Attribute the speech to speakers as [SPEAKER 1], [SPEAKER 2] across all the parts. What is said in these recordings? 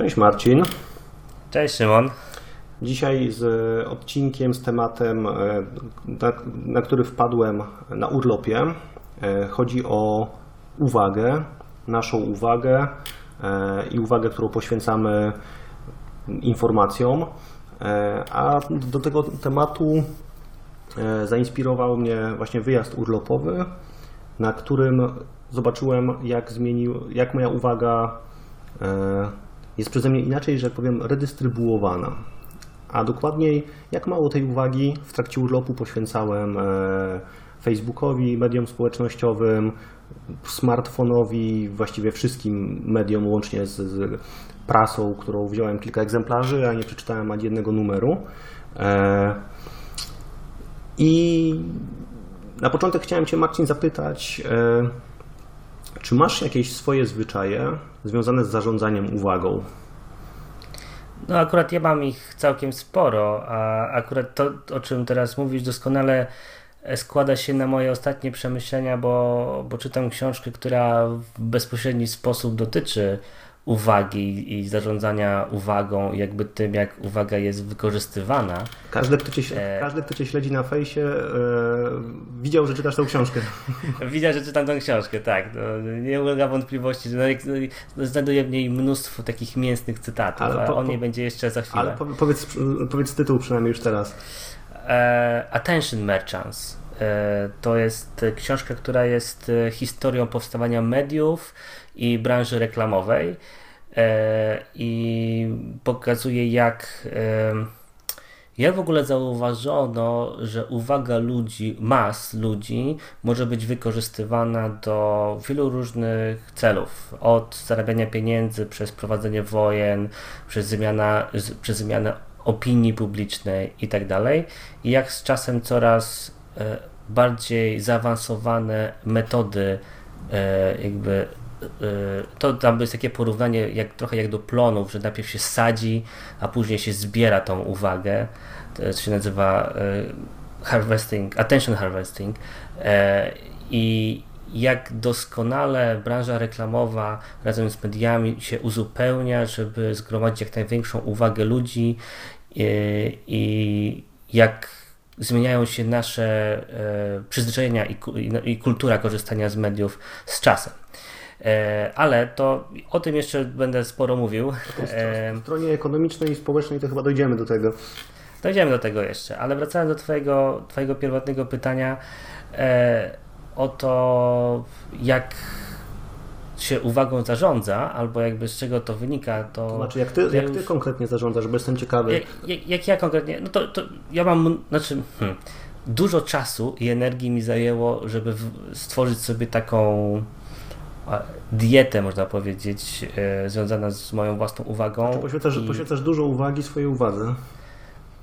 [SPEAKER 1] Cześć Marcin.
[SPEAKER 2] Cześć Szymon.
[SPEAKER 1] Dzisiaj z odcinkiem, z tematem, e, na, na który wpadłem na urlopie. E, chodzi o uwagę, naszą uwagę e, i uwagę, którą poświęcamy informacjom. A do tego tematu zainspirował mnie właśnie wyjazd urlopowy, na którym zobaczyłem, jak zmienił, jak moja uwaga jest przeze mnie inaczej, że powiem, redystrybuowana. A dokładniej, jak mało tej uwagi w trakcie urlopu poświęcałem e, Facebookowi, mediom społecznościowym, smartfonowi, właściwie wszystkim mediom, łącznie z, prasą, którą wziąłem kilka egzemplarzy, a nie przeczytałem ani jednego numeru. E, I na początek chciałem Cię, Marcin, zapytać, e, czy masz jakieś swoje zwyczaje związane z zarządzaniem uwagą?
[SPEAKER 2] No akurat ja mam ich całkiem sporo, a akurat to, o czym teraz mówisz, doskonale składa się na moje ostatnie przemyślenia, bo, bo czytam książkę, która w bezpośredni sposób dotyczy uwagi i zarządzania uwagą, jakby tym, jak uwaga jest wykorzystywana.
[SPEAKER 1] Każdy, kto cię, e... każdy, kto cię śledzi na fejsie, e... widział, że czytasz tą książkę.
[SPEAKER 2] widział, że czytam tą książkę, tak. No, nie ulega wątpliwości, że no, znajduje w niej mnóstwo takich mięsnych cytatów, ale po, o niej będzie jeszcze za chwilę.
[SPEAKER 1] Ale powiedz, powiedz tytuł przynajmniej już teraz.
[SPEAKER 2] E... Attention Merchants. E, to jest książka, która jest e, historią powstawania mediów i branży reklamowej e, i pokazuje jak jak w ogóle zauważono, że uwaga ludzi, mas ludzi może być wykorzystywana do wielu różnych celów. Od zarabiania pieniędzy, przez prowadzenie wojen, przez, zmiana, przez zmianę opinii publicznej itd. Tak I jak z czasem coraz bardziej zaawansowane metody jakby to tam jest takie porównanie jak, trochę jak do plonów, że najpierw się sadzi, a później się zbiera tą uwagę. To się nazywa y, harvesting, attention harvesting. E, I jak doskonale branża reklamowa razem z mediami się uzupełnia, żeby zgromadzić jak największą uwagę ludzi y, i jak zmieniają się nasze e, przyzwyczajenia i kultura korzystania z mediów z czasem. E, ale to o tym jeszcze będę sporo mówił.
[SPEAKER 1] W stronie ekonomicznej i społecznej to chyba dojdziemy do tego.
[SPEAKER 2] Dojdziemy do tego jeszcze, ale wracając do Twojego, twojego pierwotnego pytania e, o to, jak się uwagą zarządza, albo jakby z czego to wynika, to...
[SPEAKER 1] to znaczy, jak ty, ja jak ty konkretnie zarządzasz, bo jestem ciekawy.
[SPEAKER 2] Jak, jak, jak ja konkretnie, no to, to ja mam, znaczy, hmm, dużo czasu i energii mi zajęło, żeby stworzyć sobie taką dietę, można powiedzieć, e, związana z moją własną uwagą.
[SPEAKER 1] Znaczy poświęcasz, i... poświęcasz dużo uwagi swojej uwadze.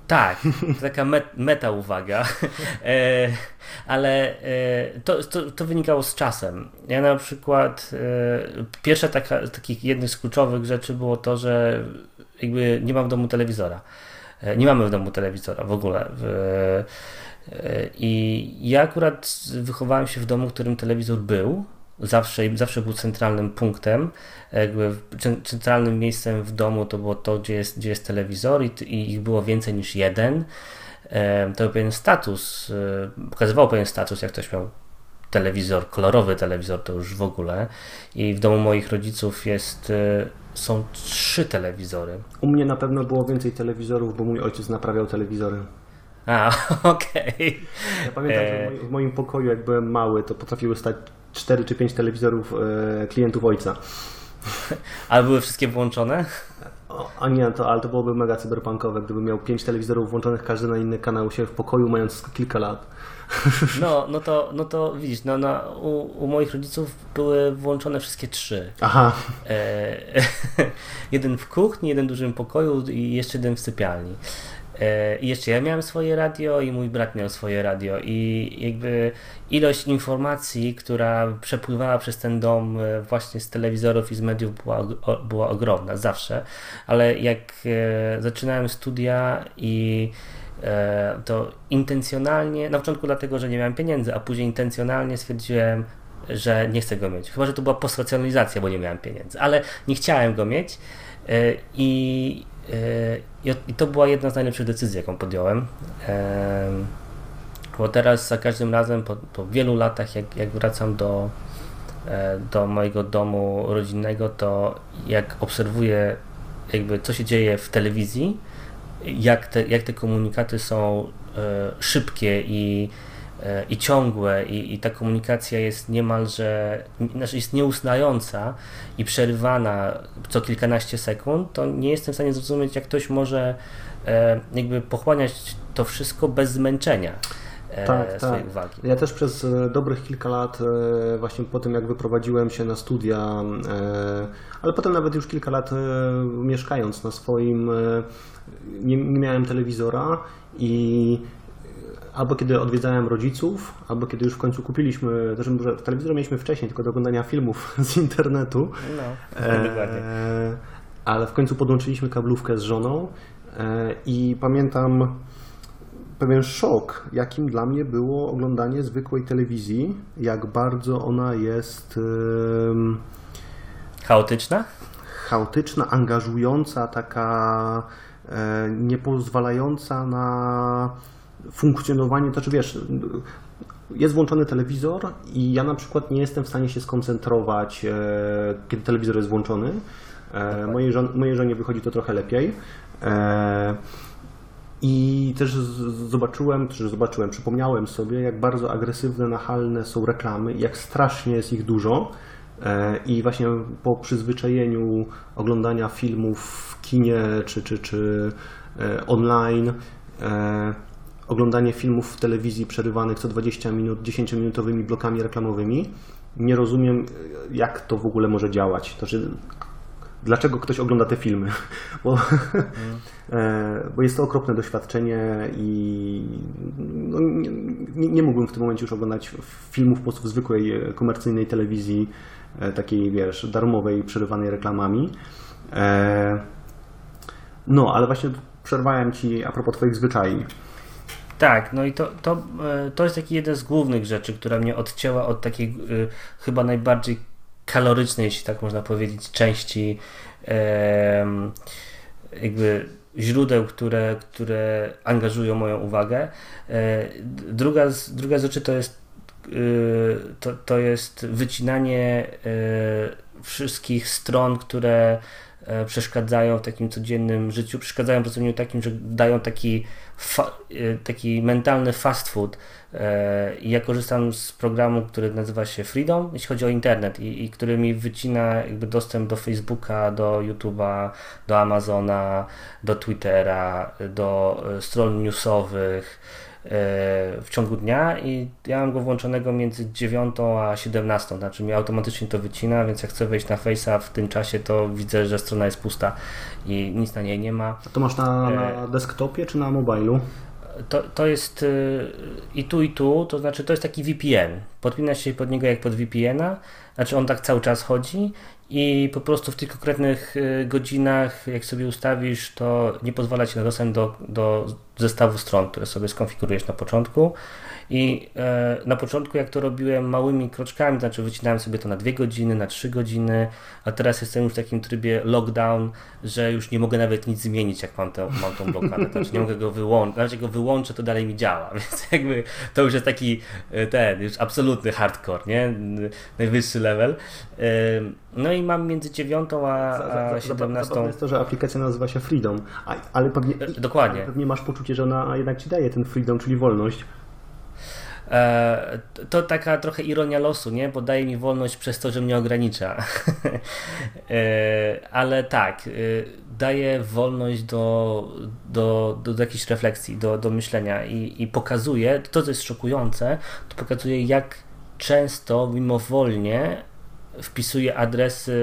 [SPEAKER 2] Tak, taka meta uwaga, e, ale e, to, to, to, wynikało z czasem. Ja na przykład, pierwsza taka, takich jednych z kluczowych rzeczy było to, że jakby nie mam w domu telewizora. Nie mamy w domu telewizora w ogóle. I ja akurat wychowałem się w domu, w którym telewizor był, zawsze, zawsze był centralnym punktem, jakby centralnym miejscem w domu to było to, gdzie jest, gdzie jest telewizor i, i ich było więcej niż jeden. To był pewien status, e, pokazywał pewien status, jak ktoś miał telewizor, kolorowy telewizor to już w ogóle i w domu moich rodziców jest e, są trzy telewizory.
[SPEAKER 1] U mnie na pewno było więcej telewizorów, bo mój ojciec naprawiał telewizory.
[SPEAKER 2] A, okej. Okay.
[SPEAKER 1] Ja pamiętam, że w moim pokoju, jak byłem mały, to potrafiły stać 4 czy 5 telewizorów e, klientów ojca.
[SPEAKER 2] Ale były wszystkie włączone?
[SPEAKER 1] a nie, to, ale to byłoby mega cyberpunkowe, gdyby miał 5 telewizorów włączonych, każdy na inny kanał się w pokoju, mając kilka lat.
[SPEAKER 2] No, no to, no to widzisz, no, no, u, u moich rodziców były włączone wszystkie trzy.
[SPEAKER 1] Aha.
[SPEAKER 2] E, jeden w kuchni, jeden w dużym pokoju i jeszcze jeden w sypialni. E, I jeszcze ja miałem swoje radio i mój brat miał swoje radio i jakby ilość informacji, która przepływała przez ten dom e, właśnie z telewizorów i z mediów była, była ogromna zawsze, ale jak e, zaczynałem studia i to intencjonalnie, na początku dlatego, że nie miałem pieniędzy, a później intencjonalnie stwierdziłem, że nie chcę go mieć. Chyba, że to była postracjonalizacja, bo nie miałem pieniędzy, ale nie chciałem go mieć I, I to była jedna z najlepszych decyzji, jaką podjąłem. Bo teraz za każdym razem, po, po wielu latach, jak, jak wracam do, do mojego domu rodzinnego, to jak obserwuję jakby co się dzieje w telewizji, jak te, jak te komunikaty są e, szybkie i, e, i ciągłe i, i ta komunikacja jest niemalże, znaczy jest nieustająca i przerywana co kilkanaście sekund, to nie jestem w stanie zrozumieć, jak ktoś może e, jakby pochłaniać to wszystko bez zmęczenia tak, swojej tak. uwagi.
[SPEAKER 1] Ja też przez dobrych kilka lat, właśnie po tym jak wyprowadziłem się na studia, ale potem nawet już kilka lat mieszkając na swoim nie, nie miałem telewizora i albo kiedy odwiedzałem rodziców, albo kiedy już w końcu kupiliśmy, też może telewizor mieliśmy wcześniej, tylko do oglądania filmów z internetu. No, dokładnie. E, ale w końcu podłączyliśmy kablówkę z żoną e, i pamiętam pewien szok, jakim dla mnie było oglądanie zwykłej telewizji, jak bardzo ona jest...
[SPEAKER 2] E, chaotyczna?
[SPEAKER 1] Chaotyczna, angażująca, taka E, nie pozwalająca na funkcjonowanie, to znaczy wiesz, jest włączony telewizor i ja na przykład nie jestem w stanie się skoncentrować, e, kiedy telewizor jest włączony. E, mojej, żon, mojej żonie wychodzi to trochę lepiej. I też zobaczyłem, czy zobaczyłem, przypomniałem sobie, jak bardzo agresywne, nachalne są reklamy, jak strasznie jest ich dużo. I właśnie po przyzwyczajeniu oglądania filmów kinie czy, czy, czy e, online, e, oglądanie filmów w telewizji przerywanych co 20 minut 10-minutowymi blokami reklamowymi. Nie rozumiem, jak to w ogóle może działać. To znaczy, dlaczego ktoś ogląda te filmy? Bo, mm. bo jest to okropne doświadczenie i no, nie, nie, mógłbym w tym momencie już oglądać filmów po prostu zwykłej komercyjnej telewizji, takiej wiesz, darmowej, przerywanej reklamami. No, ale właśnie przerwałem Ci a propos Twoich zwyczajów.
[SPEAKER 2] Tak, no i to, to, e, to jest taki jeden z głównych rzeczy, która mnie odcięła od takiej y, chyba najbardziej kalorycznej, jeśli tak można powiedzieć, części jakby źródeł, które, które angażują moją uwagę. Y, druga, druga z rzeczy to jest to, to jest wycinanie wszystkich stron, które E, przeszkadzają w takim codziennym życiu, przeszkadzają pracownikom takim, że dają taki, e, taki mentalny fast food. E, ja korzystam z programu, który nazywa się Freedom, jeśli chodzi o internet i, i który mi wycina jakby dostęp do Facebooka, do YouTube'a, do Amazona, do Twittera, do stron newsowych, w ciągu dnia i ja mam go włączonego między 9 a 17, znaczy mi automatycznie to wycina, więc jak chcę wejść na Face'a w tym czasie, to widzę, że strona jest pusta i nic na niej nie ma.
[SPEAKER 1] A to masz na, na e, desktopie czy na mobilu?
[SPEAKER 2] To, to jest y, i tu i tu, to znaczy to jest taki VPN. Podpina się pod niego jak pod VPN-a, znaczy on tak cały czas chodzi i po prostu w tych konkretnych y, godzinach, jak sobie ustawisz, to nie pozwala ci na dostęp do, do zestawu stron, które sobie skonfigurujesz na początku. I e, na początku, jak to robiłem małymi kroczkami, znaczy wycinałem sobie to na dwie godziny, na trzy godziny, a teraz jestem już w takim trybie lockdown, że już nie mogę nawet nic zmienić, jak mam, tę, mam tą blokadę. Znaczy nie mogę go wyłączyć, znaczy go wyłączę, to dalej mi działa, więc jakby to już jest taki e, ten, już absolutny hardcore, nie? Najwyższy level. E, no i mam między 9 a, a 17.
[SPEAKER 1] To jest to, że aplikacja nazywa się Freedom, ale pewnie,
[SPEAKER 2] Dokładnie.
[SPEAKER 1] pewnie masz poczucie, że ona jednak ci daje ten freedom, czyli wolność.
[SPEAKER 2] E, to taka trochę ironia losu, nie? Bo daje mi wolność przez to, że mnie ogranicza. E, ale tak, e, daje wolność do, do, do, do jakiejś refleksji, do, do myślenia i, i pokazuje, to co jest szokujące, to pokazuje jak często mimowolnie wpisuję adresy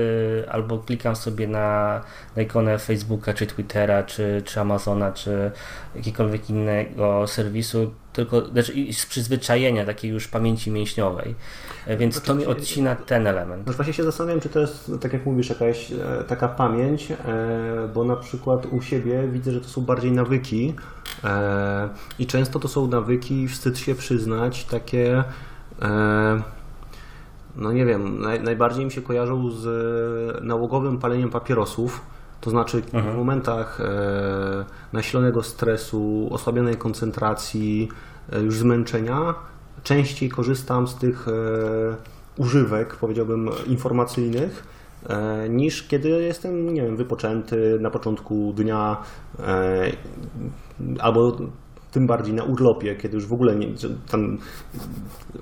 [SPEAKER 2] albo klikam sobie na, na ikonę Facebooka, czy Twittera, czy, czy Amazona, czy jakiegokolwiek innego serwisu, tylko znaczy z przyzwyczajenia takiej już pamięci mięśniowej. E, więc to mi odcina ten element.
[SPEAKER 1] No właśnie się zastanawiam, czy to jest, tak jak mówisz, jakaś e, taka pamięć, e, bo na przykład u siebie widzę, że to są bardziej nawyki i często to są nawyki, wstyd się przyznać, takie no nie wiem, naj, najbardziej mi się kojarzą z nałogowym paleniem papierosów. To znaczy w momentach e, nasilonego stresu, osłabionej koncentracji, e, już zmęczenia, częściej korzystam z tych e, używek, powiedziałbym, informacyjnych, e, niż kiedy jestem, nie wiem, wypoczęty na początku dnia e, albo tym bardziej na urlopie, kiedy już w ogóle nie, tam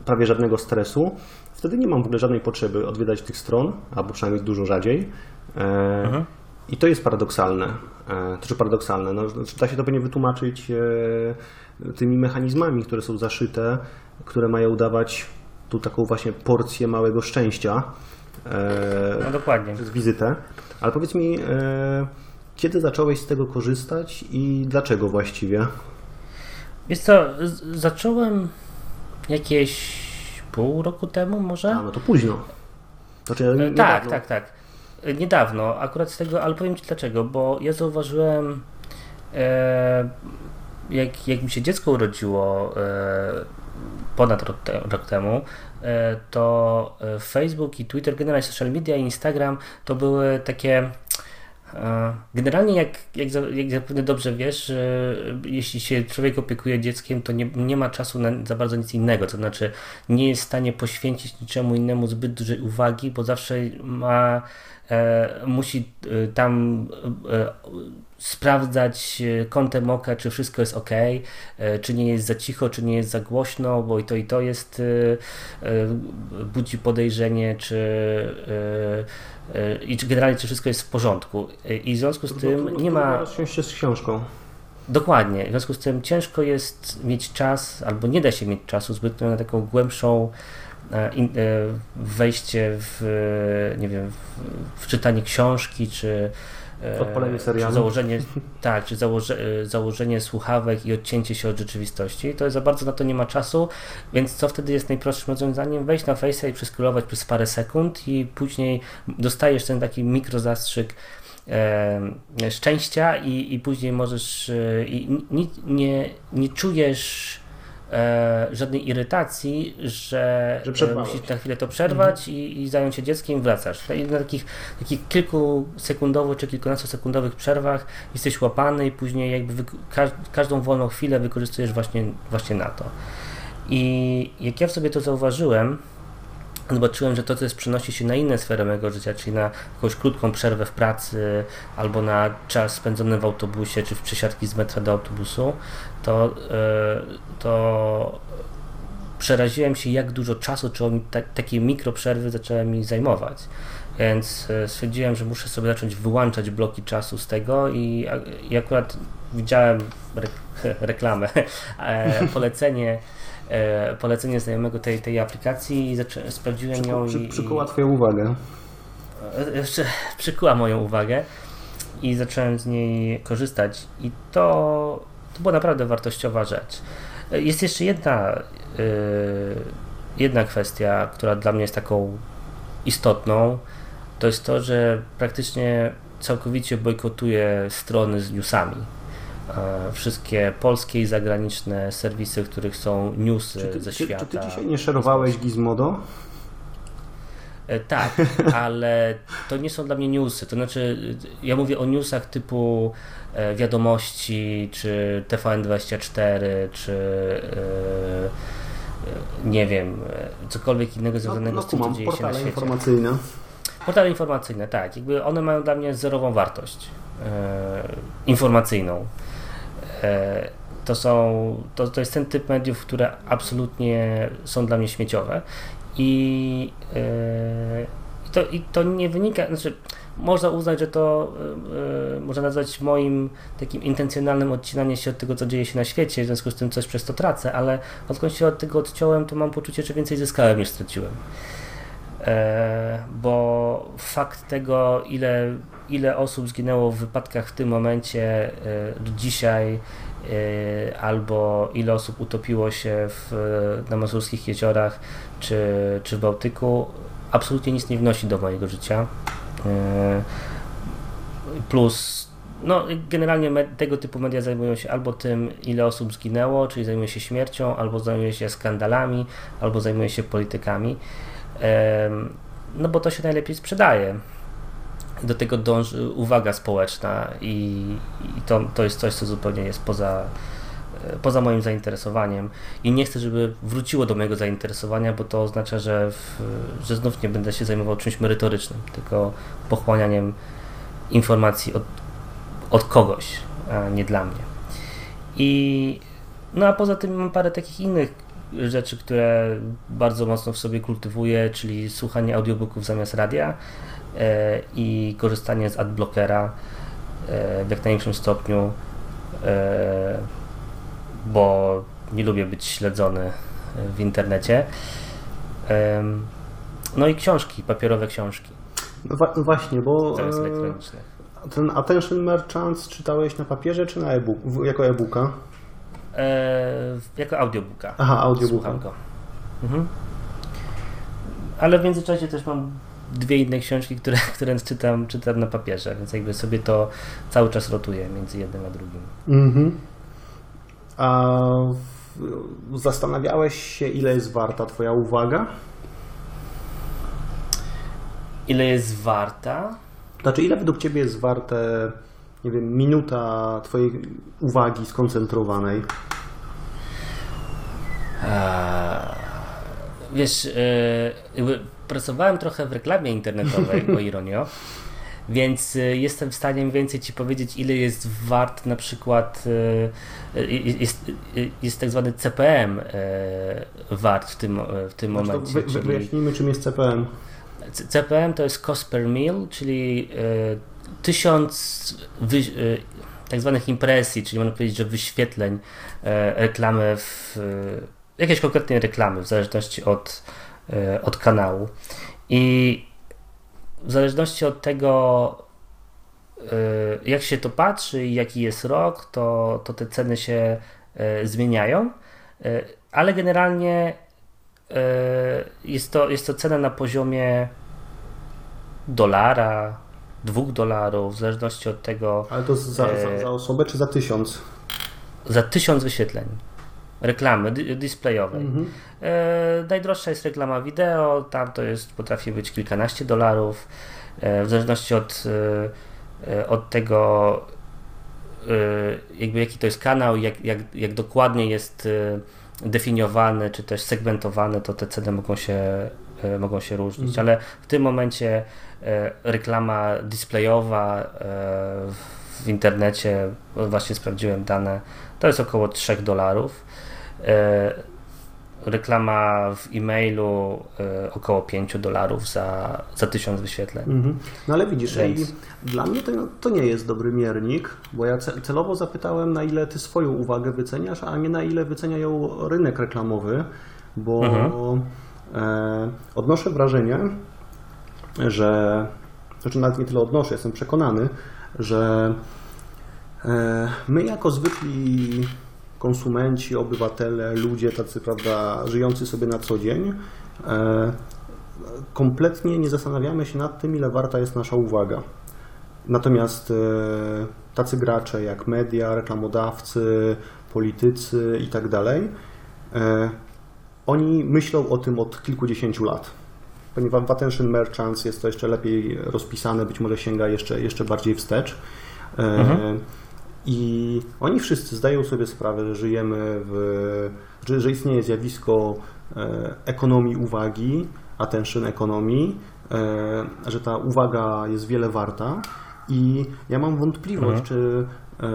[SPEAKER 1] prawie żadnego stresu. Wtedy nie mam w ogóle żadnej potrzeby odwiedzać tych stron, albo przynajmniej dużo rzadziej. E, I to jest paradoksalne. E, to czy paradoksalne? No, znaczy, da się to pewnie wytłumaczyć e, tymi mechanizmami, które są zaszyte, które mają dawać tu taką właśnie porcję małego szczęścia
[SPEAKER 2] No dokładnie.
[SPEAKER 1] przez wizytę. Ale powiedz mi, kiedy zacząłeś z tego korzystać i dlaczego właściwie?
[SPEAKER 2] Wiesz co, z- zacząłem jakieś pół roku temu może?
[SPEAKER 1] A, no to późno. Znaczy,
[SPEAKER 2] E,
[SPEAKER 1] niedawno.
[SPEAKER 2] Tak, tak, tak. Niedawno, akurat z tego, ale powiem Ci dlaczego, bo ja zauważyłem, e, jak, jak mi się dziecko urodziło e, ponad rok, te, rok temu, e, to e, Facebook i Twitter, generalnie social media i Instagram to były takie. Generalnie, jak, jak, jak zapewne dobrze wiesz, jeśli się człowiek opiekuje dzieckiem, to nie, nie ma czasu na za bardzo nic innego. To znaczy, nie jest w stanie poświęcić niczemu innemu zbyt dużej uwagi, bo zawsze ma, e, musi e, tam e, sprawdzać e, kątem oka, czy wszystko jest ok, e, czy nie jest za cicho, czy nie jest za głośno, bo i to i to jest e, budzi podejrzenie, czy i czy generalnie czy wszystko jest w porządku. E, I w związku z tym nie ma
[SPEAKER 1] się z książką.
[SPEAKER 2] Dokładnie. W związku z tym ciężko jest mieć czas, albo nie da się mieć czasu zbytnio na taką głębszą e, e, wejście w, e, nie wiem, w, czytanie książki, czy e,
[SPEAKER 1] Odpalenie serialu.
[SPEAKER 2] Założenie, tak, czy założe, e, założenie słuchawek i odcięcie się od rzeczywistości. To za bardzo na to nie ma czasu, więc co wtedy jest najprostszym rozwiązaniem? Wejść na Face'a i przeskrolować przez parę sekund i później dostajesz ten taki mikrozastrzyk e, szczęścia i, i później możesz e, i nie, nie, nie czujesz e, żadnej irytacji, że,
[SPEAKER 1] Że
[SPEAKER 2] e, musisz na chwilę to przerwać i, i zająć się dzieckiem i wracasz. I na takich, takich kilkusekundowych czy kilkunastosekundowych przerwach jesteś łapany i później jakby każ, każdą wolną chwilę wykorzystujesz właśnie, właśnie na to. I jak ja w sobie to zauważyłem, zobaczyłem, że to też przenosi się na inne sfery mojego życia, czyli na jakąś krótką przerwę w pracy, albo na czas spędzony w autobusie, czy w przesiadki z metra do autobusu, to, e, to przeraziłem się, jak dużo czasu, czy ta, takie mikroprzerwy zaczęły mi zajmować. Więc e, stwierdziłem, że muszę sobie zacząć wyłączać bloki czasu z tego i, i akurat widziałem re, reklamę, e, polecenie polecenie znajomego tej, tej aplikacji i zaczę, sprawdziłem ją
[SPEAKER 1] Przy,
[SPEAKER 2] i,
[SPEAKER 1] przykuła Twoją uwagę.
[SPEAKER 2] jeszcze przykuła moją uwagę i zacząłem z niej korzystać i to, to była naprawdę wartościowa rzecz. Jest jeszcze jedna, e, jedna kwestia, która dla mnie jest taką istotną, to jest to, że praktycznie całkowicie bojkotuję strony z newsami. Wszystkie polskie i zagraniczne serwisy, w których są newsy
[SPEAKER 1] Czy
[SPEAKER 2] ze
[SPEAKER 1] czy,
[SPEAKER 2] świata.
[SPEAKER 1] czy ty dzisiaj nie szerowałeś Gizmodo?
[SPEAKER 2] E, Tak, ale to nie są dla mnie newsy. To znaczy, y, ja mówię o newsach typu e, wiadomości, czy TVN24, czy e, e, nie wiem, e, cokolwiek innego
[SPEAKER 1] No,
[SPEAKER 2] związanego
[SPEAKER 1] no
[SPEAKER 2] z tym, co dzieje się na
[SPEAKER 1] portale
[SPEAKER 2] świecie.
[SPEAKER 1] informacyjne.
[SPEAKER 2] Portale informacyjne, tak. Jakby one mają dla mnie zerową wartość e, informacyjną. E, to są, to, to jest ten typ mediów, które absolutnie są dla mnie śmieciowe i, i to, i to nie wynika, znaczy można uznać, że to e, można nazwać moim takim intencjonalnym odcinaniem się od tego, co dzieje się na świecie, w związku z tym coś przez to tracę, ale odkąd się od tego odciąłem, to mam poczucie, że więcej zyskałem niż straciłem. E, bo fakt tego, ile, ile osób zginęło w wypadkach w tym momencie e, dzisiaj, albo ile osób utopiło się w, na Mazurskich jeziorach czy, czy w Bałtyku, absolutnie nic nie wnosi do mojego życia. E, Plus, no, generalnie tego typu media zajmują się albo tym, ile osób zginęło, czyli zajmują się śmiercią, albo zajmują się skandalami, albo zajmują się politykami. Em, No bo to się najlepiej sprzedaje. do tego dąży uwaga społeczna i, i to, to jest coś, co zupełnie jest poza, poza moim zainteresowaniem i nie chcę, żeby wróciło do mojego zainteresowania, bo to oznacza, że, w, że znów nie będę się zajmował czymś merytorycznym, tylko pochłanianiem informacji od, od kogoś, a nie dla mnie. I no a poza tym mam parę takich innych rzeczy, które bardzo mocno w sobie kultywuję, czyli słuchanie audiobooków zamiast radia e, i korzystanie z adblockera e, w jak największym stopniu, e, bo nie lubię być śledzony w internecie. No i książki, papierowe książki.
[SPEAKER 1] No, no właśnie, bo
[SPEAKER 2] Zamiast
[SPEAKER 1] e,
[SPEAKER 2] elektronicznych.
[SPEAKER 1] ten Attention Merchants czytałeś na papierze czy na e-book, jako e-booka?
[SPEAKER 2] E, jako audiobooka.
[SPEAKER 1] Aha, audiobooka.
[SPEAKER 2] Słucham go. Mhm. Ale w międzyczasie też mam dwie inne książki, które, które czytam, czytam na papierze, więc jakby sobie to cały czas rotuję między jednym a drugim.
[SPEAKER 1] Mhm. A zastanawiałeś się, ile jest warta Twoja uwaga?
[SPEAKER 2] Ile jest warta?
[SPEAKER 1] Znaczy, ile według Ciebie jest warte, nie wiem, minuta Twojej uwagi skoncentrowanej?
[SPEAKER 2] Eee, Wiesz, e, jakby pracowałem trochę w reklamie internetowej, o ironio, więc e, jestem w stanie mniej więcej Ci powiedzieć, ile jest wart na przykład, e, e, jest, e, jest tak zwany CPM e, wart w tym, w tym
[SPEAKER 1] Znaczy,
[SPEAKER 2] momencie.
[SPEAKER 1] wy,
[SPEAKER 2] czyli-
[SPEAKER 1] wyjaśnijmy, czym jest CPM.
[SPEAKER 2] CPM to jest cost per mil, czyli e, tysiąc wy, e, tak zwanych impresji, czyli można powiedzieć, że wyświetleń e, reklamy w e, jakiejś konkretnej reklamy, w zależności od, e, od kanału. I w zależności od tego, e, jak się to patrzy i jaki jest rok, to, to te ceny się e, zmieniają, E, ale generalnie jest to, jest to cena na poziomie dolara, dwóch dolarów, w zależności od tego,
[SPEAKER 1] Ale to za, za, za osobę czy za tysiąc?
[SPEAKER 2] za tysiąc wyświetleń reklamy di- displayowej. E, najdroższa jest reklama wideo, tam to jest, potrafi być kilkanaście dolarów, e, w zależności od, e, e, od tego, e, jakby jaki to jest kanał, jak, jak, jak dokładnie jest e, definiowany, czy też segmentowany, to te ceny mogą się, mogą się różnić, ale w tym momencie reklama displayowa e, w internecie, bo właśnie sprawdziłem dane, to jest około 3 dolarów. E, reklama w e-mailu e, około 5 dolarów za, za 1000 wyświetleń.
[SPEAKER 1] Mhm. No ale widzisz,
[SPEAKER 2] Więc-
[SPEAKER 1] dla mnie to, to nie jest dobry miernik, bo ja ce- celowo zapytałem, na ile ty swoją uwagę wyceniasz, a nie na ile wycenia ją rynek reklamowy, bo e, odnoszę wrażenie, że, znaczy nawet nie tyle odnoszę, jestem przekonany, że e, my jako zwykli konsumenci, obywatele, ludzie tacy, prawda, żyjący sobie na co dzień, e, kompletnie nie zastanawiamy się nad tym, ile warta jest nasza uwaga. Natomiast e, tacy gracze jak media, reklamodawcy, politycy i tak dalej, oni myślą o tym od kilkudziesięciu lat. Ponieważ w Attention Merchants jest to jeszcze lepiej rozpisane, być może sięga jeszcze, jeszcze bardziej wstecz. E, I oni wszyscy zdają sobie sprawę, że żyjemy w, że, że istnieje zjawisko e, ekonomii uwagi, attention ekonomii, e, że ta uwaga jest wiele warta. I ja mam wątpliwość, czy e,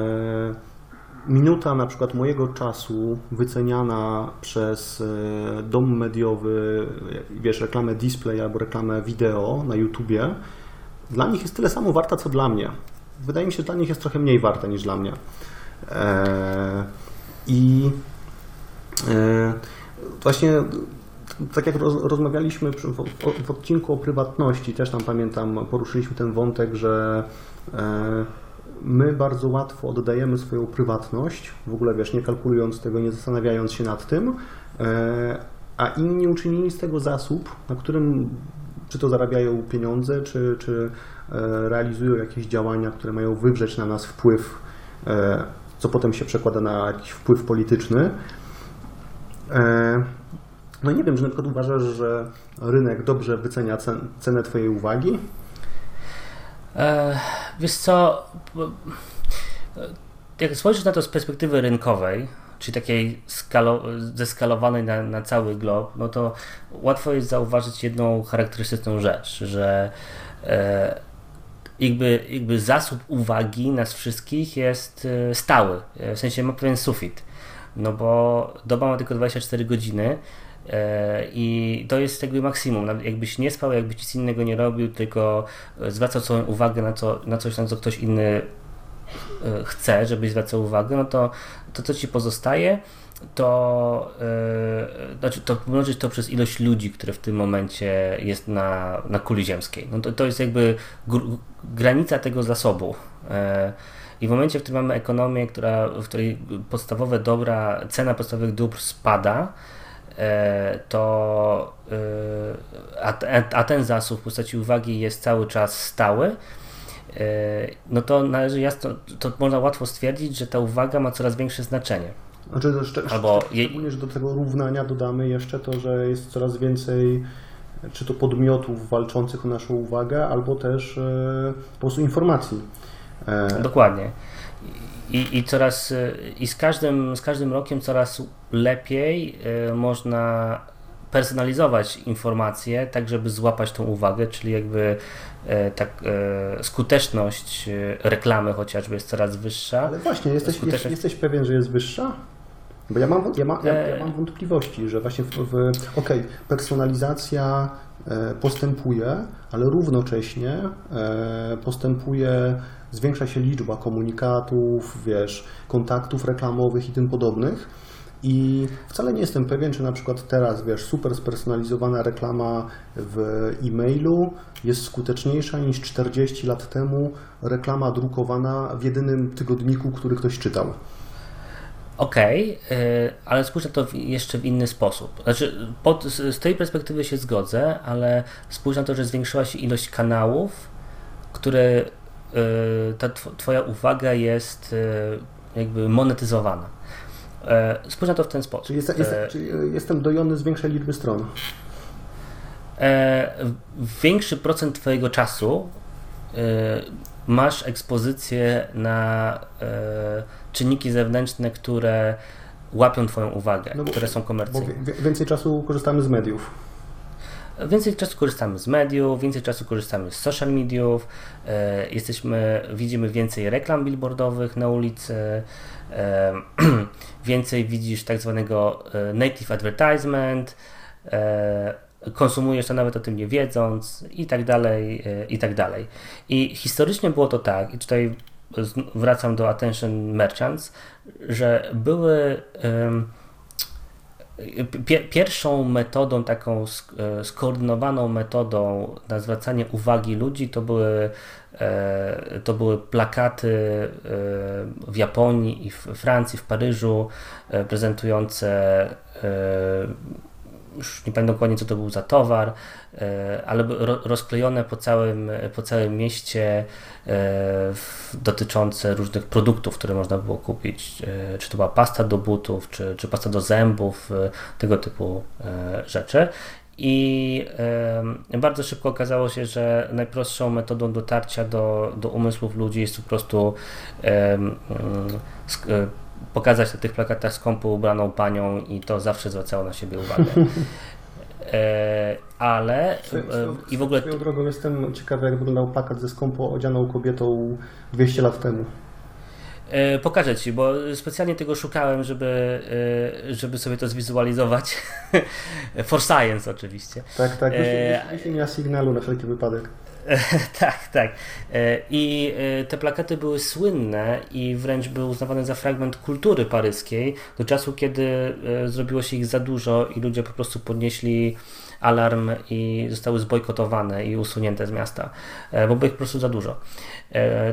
[SPEAKER 1] minuta na przykład mojego czasu wyceniana przez e, dom mediowy, wiesz, reklamę display albo reklamę wideo na YouTubie, dla nich jest tyle samo warta, co dla mnie. Wydaje mi się, że dla nich jest trochę mniej warta niż dla mnie. E, I e, właśnie tak jak roz, rozmawialiśmy w, odcinku o prywatności, też tam pamiętam, poruszyliśmy ten wątek, że e, my bardzo łatwo oddajemy swoją prywatność, w ogóle wiesz, nie kalkulując tego, nie zastanawiając się nad tym, e, a inni uczynili z tego zasób, na którym czy to zarabiają pieniądze, czy, czy e, realizują jakieś działania, które mają wywrzeć na nas wpływ, e, co potem się przekłada na jakiś wpływ polityczny. No nie wiem, czy na przykład uważasz, że rynek dobrze wycenia cen, cenę Twojej uwagi?
[SPEAKER 2] E, wiesz co, jak spojrzysz na to z perspektywy rynkowej, czyli takiej skalo, zeskalowanej na, na cały glob, no to łatwo jest zauważyć jedną charakterystyczną rzecz, że e, jakby, jakby zasób uwagi nas wszystkich jest e, stały, w sensie ma pewien sufit, no bo doba ma tylko 24 godziny, i to jest jakby maksimum. Jakbyś nie spał, jakbyś nic innego nie robił, tylko zwracał swoją uwagę na, to, na coś, na co ktoś inny E, chce, żebyś zwracał uwagę, no to to, co ci pozostaje, to znaczy to pomnożyć to przez ilość ludzi, które w tym momencie jest na, na kuli ziemskiej. No to, to jest jakby gr- granica tego zasobu. I w momencie, w którym mamy ekonomię, która, w której podstawowe dobra, cena podstawowych dóbr spada, to a, a ten zasób w postaci uwagi jest cały czas stały, E, no to należy jasno, to można łatwo stwierdzić, że ta uwaga ma coraz większe znaczenie.
[SPEAKER 1] Znaczy, szcz- Albo szczególnie, że do tego równania dodamy jeszcze to, że jest coraz więcej czy to podmiotów walczących o naszą uwagę, albo też e, po prostu informacji.
[SPEAKER 2] E... Dokładnie. I, i coraz i z każdym, z każdym rokiem coraz lepiej e, można personalizować informacje, tak żeby złapać tą uwagę, czyli jakby e, tak, e, skuteczność e, reklamy chociażby jest coraz wyższa.
[SPEAKER 1] Ale właśnie, jesteś, skuteczność... jesteś pewien, że jest wyższa? Bo ja mam, ja, ma, ja, ja mam wątpliwości, że właśnie w, w okej, okay, personalizacja postępuje, ale równocześnie postępuje, zwiększa się liczba komunikatów, wiesz, kontaktów reklamowych i tym podobnych i wcale nie jestem pewien, czy na przykład teraz, wiesz, super spersonalizowana reklama w e-mailu jest skuteczniejsza niż 40 lat temu reklama drukowana w jedynym tygodniku, który ktoś czytał.
[SPEAKER 2] Okej, okay, ale spójrz na to jeszcze w inny sposób. Znaczy, pod, z tej perspektywy się zgodzę, ale spójrz na to, że zwiększyła się ilość kanałów, które ta Twoja uwaga jest y, jakby monetyzowana. E, spójrz na to w ten sposób.
[SPEAKER 1] Czyli, jest, jest, e, czyli e, jestem dojony z większej liczby stron.
[SPEAKER 2] Większy procent Twojego czasu masz ekspozycję na czynniki zewnętrzne, które łapią Twoją uwagę, no bo, które są komercyjne.
[SPEAKER 1] Więcej czasu korzystamy z mediów.
[SPEAKER 2] Więcej czasu korzystamy z mediów, więcej czasu korzystamy z social mediów, jesteśmy, widzimy więcej reklam billboardowych na ulicy, więcej widzisz tak zwanego e, native advertisement, e, konsumujesz to nawet o tym nie wiedząc i tak dalej, e, i tak dalej. I historycznie było to tak, i tutaj wracam do attention merchants, że były Pierwszą metodą, taką skoordynowaną metodą na zwracanie uwagi ludzi to były E, to były plakaty e, w Japonii i w Francji, w Paryżu, e, prezentujące już nie pamiętam dokładnie co to był za towar, ale rozklejone po całym, po całym mieście dotyczące różnych produktów, które można było kupić, czy to była pasta do butów, czy, czy pasta do zębów, tego typu rzeczy. I bardzo szybko okazało się, że najprostszą metodą dotarcia do, do umysłów ludzi jest po prostu e, pokazać na tych plakatach skąpo ubraną panią i to zawsze zwracało na siebie uwagę. E, ale
[SPEAKER 1] swoją, i w ogóle. Swoją drogą jestem ciekawy, jak wyglądał plakat ze skąpo odzianą kobietą 200 lat temu.
[SPEAKER 2] E, pokażę Ci, bo specjalnie tego szukałem, żeby, e, żeby sobie to zwizualizować. For science oczywiście.
[SPEAKER 1] Tak, tak. Wyślij mi na sygnalu na wszelki wypadek.
[SPEAKER 2] tak, tak. E, I te plakaty były słynne i wręcz były uznawane za fragment kultury paryskiej do czasu, kiedy zrobiło się ich za dużo i ludzie po prostu podnieśli alarm i zostały zbojkotowane i usunięte z miasta, bo było ich po prostu za dużo.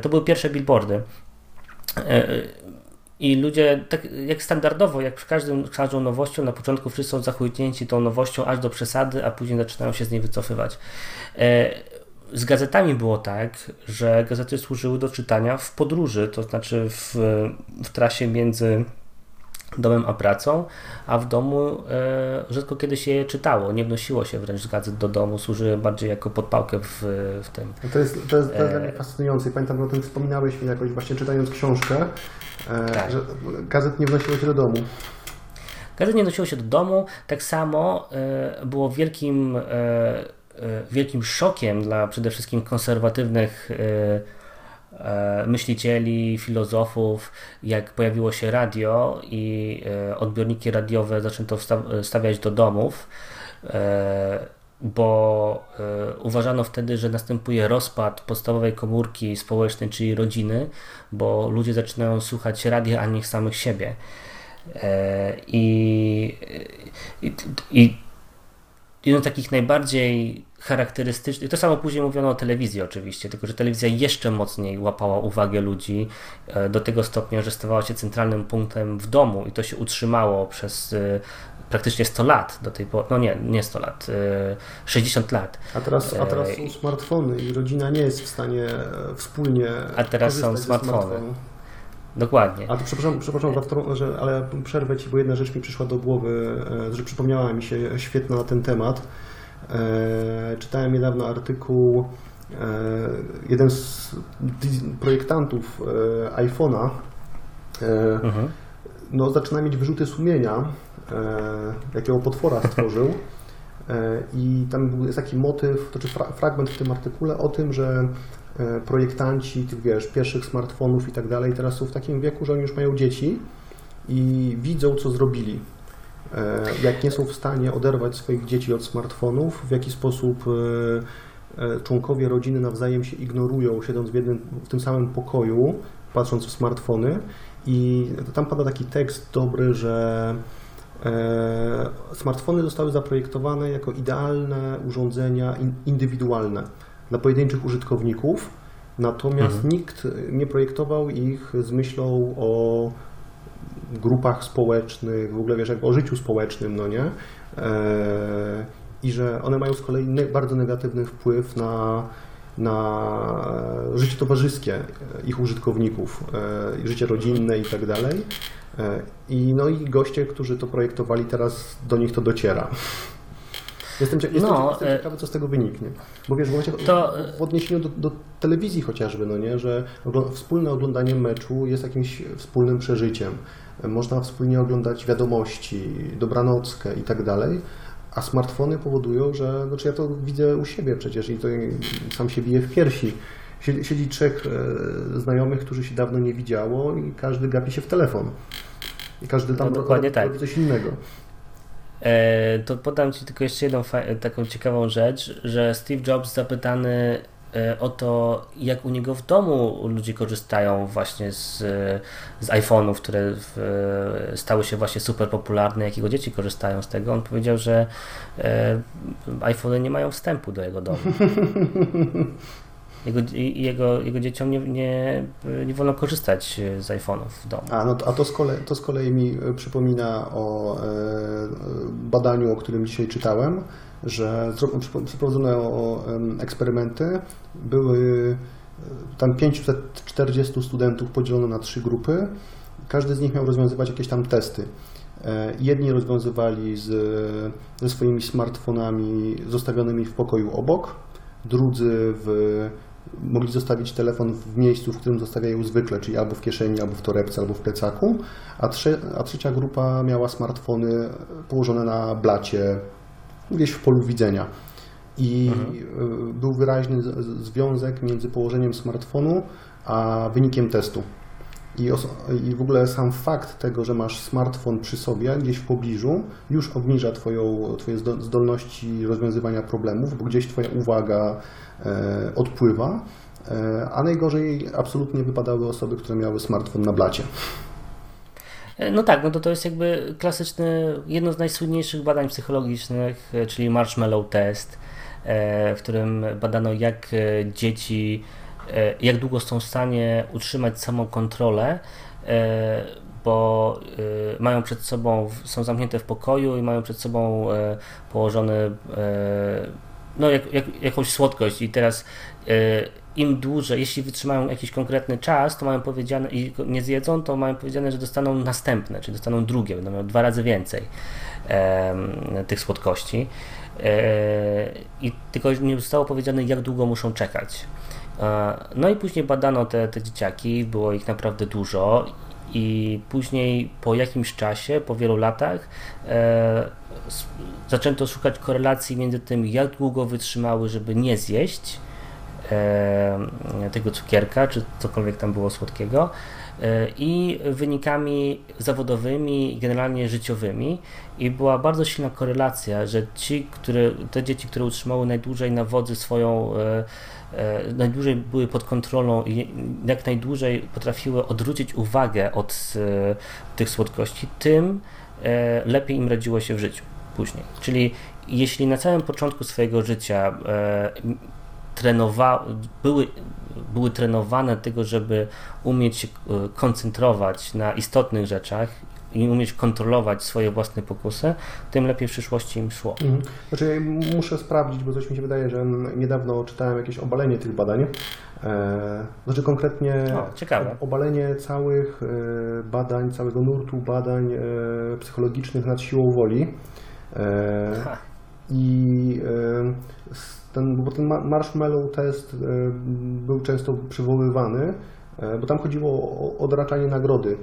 [SPEAKER 2] To były pierwsze billboardy. E, I ludzie, tak jak standardowo, jak przy każdym, każdą nowością, na początku wszyscy są zachwytnięci tą nowością aż do przesady, a później zaczynają się z niej wycofywać. E, z gazetami było tak, że gazety służyły do czytania w podróży, to znaczy w, w trasie między domem a pracą, a w domu e, rzadko kiedy się je czytało, nie wnosiło się wręcz z gazet do domu, służy bardziej jako podpałkę w, w tym.
[SPEAKER 1] To jest, to jest, to jest dla mnie fascynujące. Pamiętam, o tym wspominałeś mi jakoś właśnie czytając książkę, e,
[SPEAKER 2] Tak.
[SPEAKER 1] że gazet nie wnosiło się do domu.
[SPEAKER 2] Gazet nie nosiło się do domu, tak samo e, było wielkim, e, e, wielkim szokiem dla przede wszystkim konserwatywnych e, e, myślicieli, filozofów, jak pojawiło się radio i e, odbiorniki radiowe zaczęto stawiać do domów, e, bo e, uważano wtedy, że następuje rozpad podstawowej komórki społecznej, czyli rodziny, bo ludzie zaczynają słuchać radia, a nie samych siebie. E, I, i, i jedną z takich najbardziej charakterystycznych, to samo później mówiono o telewizji oczywiście, tylko że telewizja jeszcze mocniej łapała uwagę ludzi e, do tego stopnia, że stawała się centralnym punktem w domu i to się utrzymało przez e, praktycznie 100 lat do tej pory, no nie, nie 100 lat, e, 60 lat.
[SPEAKER 1] A teraz, a teraz są smartfony i rodzina nie jest w stanie e, wspólnie
[SPEAKER 2] A teraz są smartfony. Dokładnie.
[SPEAKER 1] A to przepraszam, przepraszam że, ale przerwę Ci, bo jedna rzecz mi przyszła do głowy, e, że przypomniała mi się świetna na ten temat. E, czytałem niedawno artykuł, e, jeden z projektantów e, iPhone'a
[SPEAKER 2] Mhm.
[SPEAKER 1] no, zaczyna mieć wyrzuty sumienia, jakiego potwora stworzył. I tam był jest taki motyw, to czy fra, fragment w tym artykule o tym, że projektanci tych, wiesz, pierwszych smartfonów i tak dalej teraz są w takim wieku, że oni już mają dzieci i widzą, co zrobili. E, Jak nie są w stanie oderwać swoich dzieci od smartfonów, w jaki sposób e, e, członkowie rodziny nawzajem się ignorują, siedząc w, jednym, w tym samym pokoju, patrząc w smartfony. I tam pada taki tekst dobry, że e, smartfony zostały zaprojektowane jako idealne urządzenia in- indywidualne dla pojedynczych użytkowników, natomiast nikt nie projektował ich z myślą o grupach społecznych, w ogóle wiesz, jakby o życiu społecznym, no nie? E, I że one mają z kolei ne- bardzo negatywny wpływ na, na życie towarzyskie ich użytkowników, e, życie rodzinne i tak dalej. E, I no i goście, którzy to projektowali, teraz do nich to dociera. Jestem, jestem,
[SPEAKER 2] No,
[SPEAKER 1] jestem
[SPEAKER 2] e-
[SPEAKER 1] ciekawy, co z tego wyniknie. Bo wiesz, w, momencie,
[SPEAKER 2] To-
[SPEAKER 1] w odniesieniu do, do telewizji chociażby, no nie, że wspólne oglądanie meczu jest jakimś wspólnym przeżyciem. Można wspólnie oglądać wiadomości, dobranockę i tak dalej, a smartfony powodują, że, znaczy ja to widzę u siebie przecież i to sam się bije w piersi. Siedzi, trzech e, znajomych, którzy się dawno nie widziało i każdy gapi się w telefon. I każdy tam
[SPEAKER 2] No, dokładnie
[SPEAKER 1] robi,
[SPEAKER 2] tak.
[SPEAKER 1] robi coś innego.
[SPEAKER 2] E, to podam Ci tylko jeszcze jedną taką ciekawą rzecz, że Steve Jobs zapytany e, o to, jak u niego w domu ludzie korzystają właśnie z, z iPhone'ów, które w, stały się właśnie super popularne, jak jego dzieci korzystają z tego. On powiedział, że e, iPhony nie mają wstępu do jego domu. Jego, jego, jego dzieciom nie, nie, nie wolno korzystać z iPhone'ów w domu.
[SPEAKER 1] A, no to, a to, z kolei, to z kolei mi e, przypomina o e, badaniu, o którym dzisiaj czytałem, że przeprowadzono eksperymenty. Były e, tam 540 studentów podzielono na trzy grupy. Każdy z nich miał rozwiązywać jakieś tam testy. E, Jedni rozwiązywali z, ze swoimi smartfonami zostawionymi w pokoju obok, drudzy w, mogli zostawić telefon w miejscu, w którym zostawiają zwykle, czyli albo w kieszeni, albo w torebce, albo w plecaku, a, trze, a trzecia grupa miała smartfony położone na blacie, gdzieś w polu widzenia. I y, był wyraźny związek między położeniem smartfonu a wynikiem testu. I, I w ogóle sam fakt tego, że masz smartfon przy sobie, gdzieś w pobliżu, już obniża twoją, Twoje zdo- zdolności rozwiązywania problemów, bo gdzieś Twoja uwaga e, odpływa. E, a najgorzej absolutnie wypadały osoby, które miały smartfon na blacie.
[SPEAKER 2] No tak, no to to jest jakby klasyczny, jedno z najsłynniejszych badań psychologicznych, e, czyli marshmallow test, e, w którym badano jak e, dzieci, e, jak długo są w stanie utrzymać samą kontrolę, e, bo e, mają przed sobą, są zamknięte w pokoju i mają przed sobą e, położony e, no, jak, jak, jakąś słodkość i teraz e, im dłużej, jeśli wytrzymają jakiś konkretny czas, to mają powiedziane i nie zjedzą, to mają powiedziane, że dostaną następne, czyli dostaną drugie, będą miały dwa razy więcej e, tych słodkości. E, I tylko nie zostało powiedziane, jak długo muszą czekać. E, no i później badano te, te dzieciaki, było ich naprawdę dużo i później po jakimś czasie, po wielu latach, e, zaczęto szukać korelacji między tym, jak długo wytrzymały, żeby nie zjeść e, tego cukierka, czy cokolwiek tam było słodkiego, e, i wynikami zawodowymi, generalnie życiowymi. I była bardzo silna korelacja, że ci, które, te dzieci, które utrzymały najdłużej na wodzy swoją e, najdłużej były pod kontrolą i jak najdłużej potrafiły odwrócić uwagę od e, tych słodkości, tym e, lepiej im radziło się w życiu później. Czyli jeśli na całym początku swojego życia trenowa były, były trenowane tego, żeby umieć się koncentrować na istotnych rzeczach i umieć kontrolować swoje własne pokusy, tym lepiej w przyszłości im szło. Mhm.
[SPEAKER 1] Znaczy, muszę sprawdzić, bo coś mi się wydaje, że niedawno czytałem jakieś obalenie tych badań. E, znaczy konkretnie o, obalenie całych e, badań, całego nurtu badań e, psychologicznych nad siłą woli. I ten, bo ten marshmallow test był często przywoływany, bo tam chodziło o odraczanie nagrody.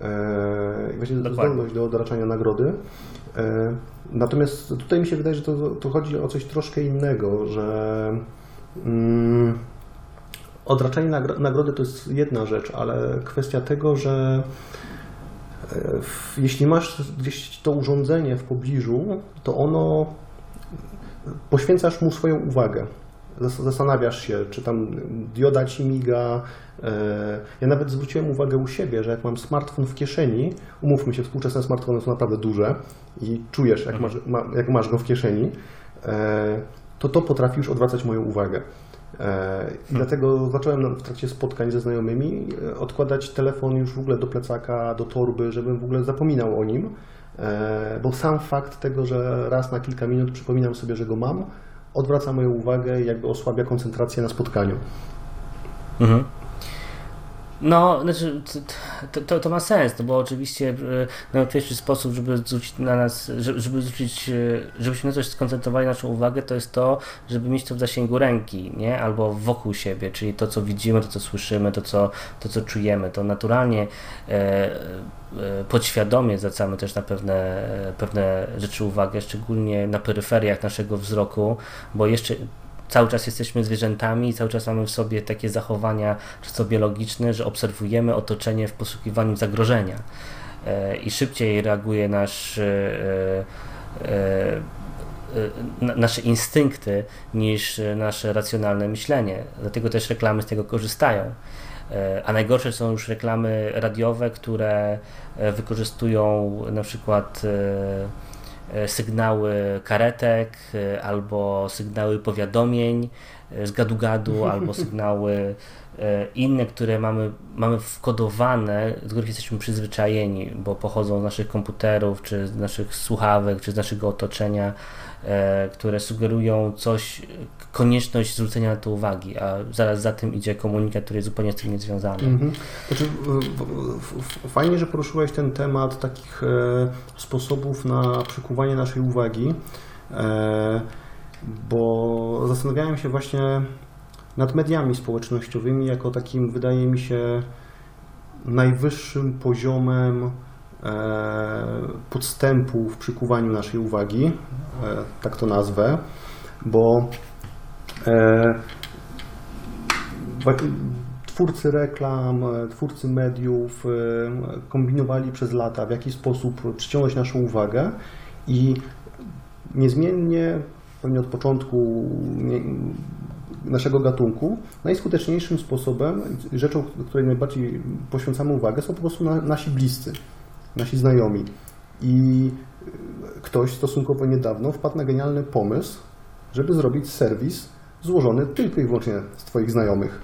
[SPEAKER 1] E, właśnie Dokładnie. zdolność do odraczania nagrody. E, natomiast tutaj mi się wydaje, że to, to chodzi o coś troszkę innego, że mm, odraczanie nagrody to jest jedna rzecz, ale kwestia tego, że e, jeśli masz gdzieś to urządzenie w pobliżu, to ono poświęcasz mu swoją uwagę zastanawiasz się, czy tam dioda ci miga. E, ja nawet zwróciłem uwagę u siebie, że jak mam smartfon w kieszeni, umówmy się, współczesne smartfony są naprawdę duże i czujesz, jak masz, jak masz go w kieszeni, e, to to potrafi już odwracać moją uwagę. E, I dlatego zacząłem w trakcie spotkań ze znajomymi odkładać telefon już w ogóle do plecaka, do torby, żebym w ogóle zapominał o nim, bo sam fakt tego, że raz na kilka minut przypominam sobie, że go mam, odwraca moją uwagę jakby osłabia koncentrację na spotkaniu. Mhm.
[SPEAKER 2] No, znaczy, to, to, to, ma sens, no bo oczywiście e, najłatwiejszy sposób, żeby zwrócić na nas, żeby zwrócić, e, żebyśmy na coś skoncentrowali naszą uwagę, to jest to, żeby mieć to w zasięgu ręki, nie? Albo wokół siebie, czyli to, co widzimy, to, co słyszymy, to, co, to, co czujemy. To naturalnie e, e, podświadomie zwracamy też na pewne, pewne rzeczy uwagę, szczególnie na peryferiach naszego wzroku, bo jeszcze cały czas jesteśmy zwierzętami, cały czas mamy w sobie takie zachowania często biologiczne, że obserwujemy otoczenie w poszukiwaniu zagrożenia e, i szybciej reaguje nasz e, e, nasze instynkty niż nasze racjonalne myślenie. Dlatego też reklamy z tego korzystają. A najgorsze są już reklamy radiowe, które wykorzystują na przykład sygnały karetek e, albo sygnały powiadomień e, z gadu-gadu albo sygnały inne, które mamy, mamy wkodowane, do których jesteśmy przyzwyczajeni, bo pochodzą z naszych komputerów, czy z naszych słuchawek, czy z naszego otoczenia, które sugerują coś, konieczność zwrócenia na to uwagi, a zaraz za tym idzie komunikat, który jest zupełnie z tym niezwiązany. Mhm.
[SPEAKER 1] Znaczy, fajnie, że poruszyłeś ten temat takich e, sposobów na przykuwanie naszej uwagi, e, bo zastanawiałem się właśnie nad mediami społecznościowymi jako takim, wydaje mi się, najwyższym poziomem e, podstępu w przykuwaniu naszej uwagi, tak to nazwę, bo E, twórcy reklam, e, twórcy mediów e, kombinowali przez lata, w jaki sposób przyciągnąć naszą uwagę i niezmiennie, pewnie od początku naszego gatunku, najskuteczniejszym sposobem, rzeczą, której najbardziej poświęcamy uwagę, są po prostu nasi bliscy, nasi znajomi. I ktoś stosunkowo niedawno wpadł na genialny pomysł, żeby zrobić serwis złożony tylko i wyłącznie z Twoich znajomych.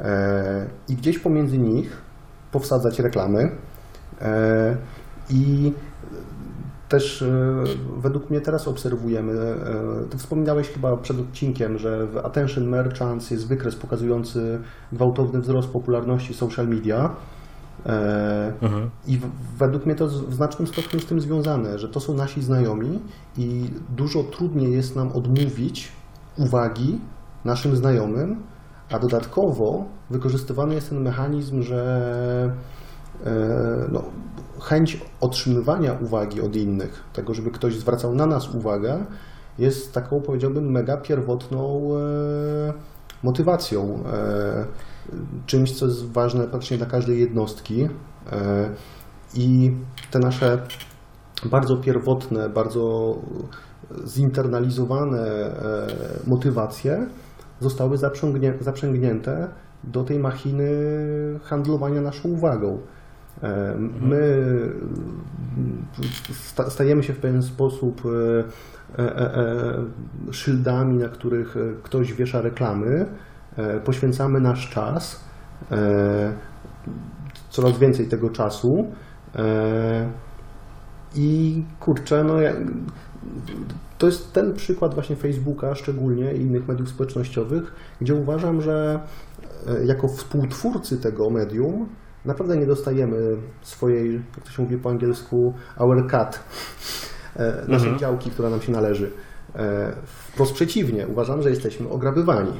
[SPEAKER 1] E, I gdzieś pomiędzy nich powsadzać reklamy. E, I też według mnie teraz obserwujemy, ty wspominałeś chyba przed odcinkiem, że w Attention Merchants jest wykres pokazujący gwałtowny wzrost popularności social media. Mhm. I według mnie to w znacznym stopniu z tym związane, że to są nasi znajomi i dużo trudniej jest nam odmówić uwagi naszym znajomym, a dodatkowo wykorzystywany jest ten mechanizm, że e, no, chęć otrzymywania uwagi od innych, tego, żeby ktoś zwracał na nas uwagę, jest taką, powiedziałbym, mega pierwotną e, motywacją. E, czymś, co jest ważne praktycznie dla każdej jednostki. I te nasze bardzo pierwotne, bardzo zinternalizowane motywacje zostały zaprzęgnięte do tej machiny handlowania naszą uwagą. E, my stajemy się w pewien sposób e, e, szyldami, na których ktoś wiesza reklamy, poświęcamy nasz czas, coraz więcej tego czasu. I kurczę, no to jest ten przykład właśnie Facebooka szczególnie i innych mediów społecznościowych, gdzie uważam, że jako współtwórcy tego medium naprawdę nie dostajemy swojej, jak to się mówi po angielsku, our cut, e, naszej mhm. działki, która nam się należy. E, wprost przeciwnie, uważam, że jesteśmy ograbywani.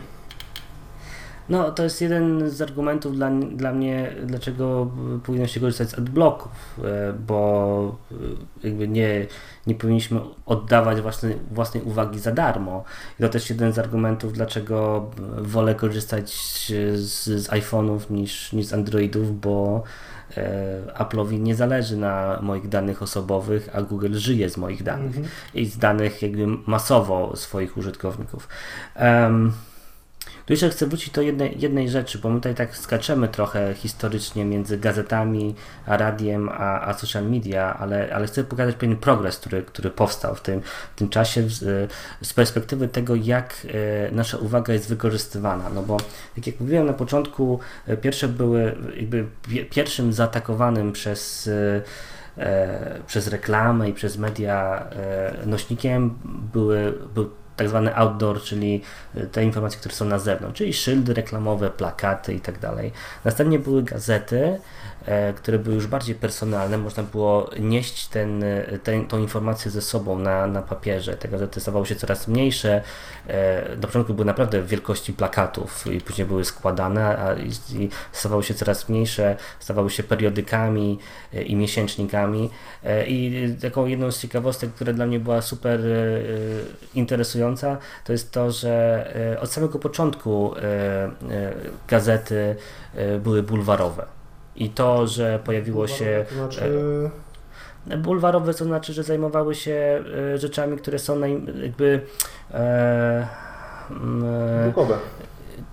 [SPEAKER 2] No, to jest jeden z argumentów dla, dla mnie, dlaczego powinno się korzystać z adblocków, e, bo e, jakby nie, nie powinniśmy oddawać własnej, własnej uwagi za darmo. I to też jeden z argumentów, dlaczego wolę korzystać z, z iPhone'ów niż, niż z Androidów, bo e, Apple'owi nie zależy na moich danych osobowych, a Google żyje z moich danych mm -hmm. i z danych jakby masowo swoich użytkowników. Um, tu jeszcze chcę wrócić do jednej, jednej rzeczy, bo my tutaj tak skaczemy trochę historycznie między gazetami, a radiem, a, a social media, ale, ale chcę pokazać pewien progres, który, który powstał w tym, w tym czasie z, z perspektywy tego, jak e, nasza uwaga jest wykorzystywana. No bo, tak jak mówiłem na początku, e, pierwsze były jakby pierwszym zaatakowanym przez e, przez reklamę i przez media nośnikiem były, był tak zwany outdoor, czyli e, te informacje, które są na zewnątrz, czyli szyldy reklamowe, plakaty i tak. Następnie były gazety, które były już bardziej personalne, można było nieść ten, ten, tą informację ze sobą na, na papierze. Te gazety stawały się coraz mniejsze. E, na początku były naprawdę w wielkości plakatów i później były składane, a i, i stawały się coraz mniejsze, stawały się periodykami e, i miesięcznikami. I taką jedną z ciekawostek, która dla mnie była super interesująca, to jest to, że od samego początku gazety były bulwarowe. I to, że pojawiło się. Znaczy... E, bulwarowe to znaczy, że zajmowały się e, rzeczami, które są naj, jakby. E, brukowe.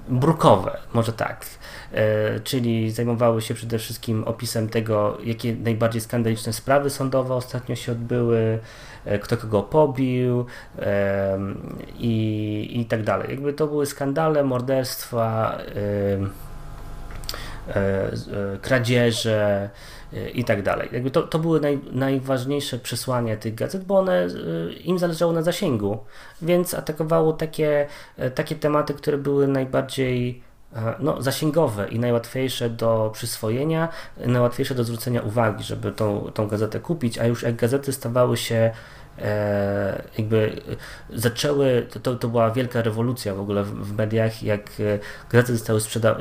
[SPEAKER 2] Brukowe, może tak. E, czyli zajmowały się przede wszystkim opisem tego, jakie najbardziej skandaliczne sprawy sądowe ostatnio się odbyły, e, kto kogo pobił e, i, i tak dalej. Jakby to były skandale, morderstwa E, e, kradzieże e, i tak dalej. Jakby to, to były naj, najważniejsze przesłania tych gazet, bo one im zależało na zasięgu, więc atakowało takie, takie tematy, które były najbardziej no, zasięgowe i najłatwiejsze do przyswojenia, najłatwiejsze do zwrócenia uwagi, żeby tą, tą gazetę kupić, a już jak gazety stawały się e, jakby zaczęły, to, to była wielka rewolucja w ogóle w, w mediach, jak e, gazety zostały sprzeda e,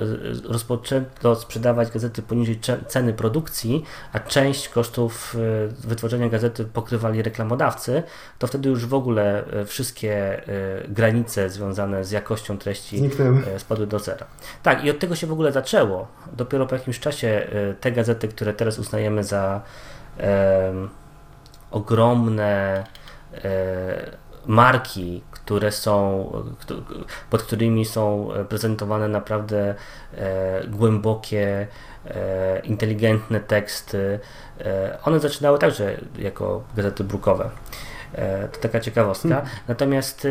[SPEAKER 2] rozpoczęto sprzedawać gazety poniżej ceny produkcji, a część kosztów e, wytworzenia gazety pokrywali reklamodawcy, to wtedy już w ogóle wszystkie granice związane z jakością treści Zniknęły. spadły do zera. Tak, i od tego się w ogóle zaczęło. Dopiero po jakimś czasie te gazety, które teraz uznajemy za ogromne e, marki, które są, pod którymi są prezentowane naprawdę e, głębokie, e, inteligentne teksty. One zaczynały także jako gazety brukowe. To taka ciekawostka. Hmm. Natomiast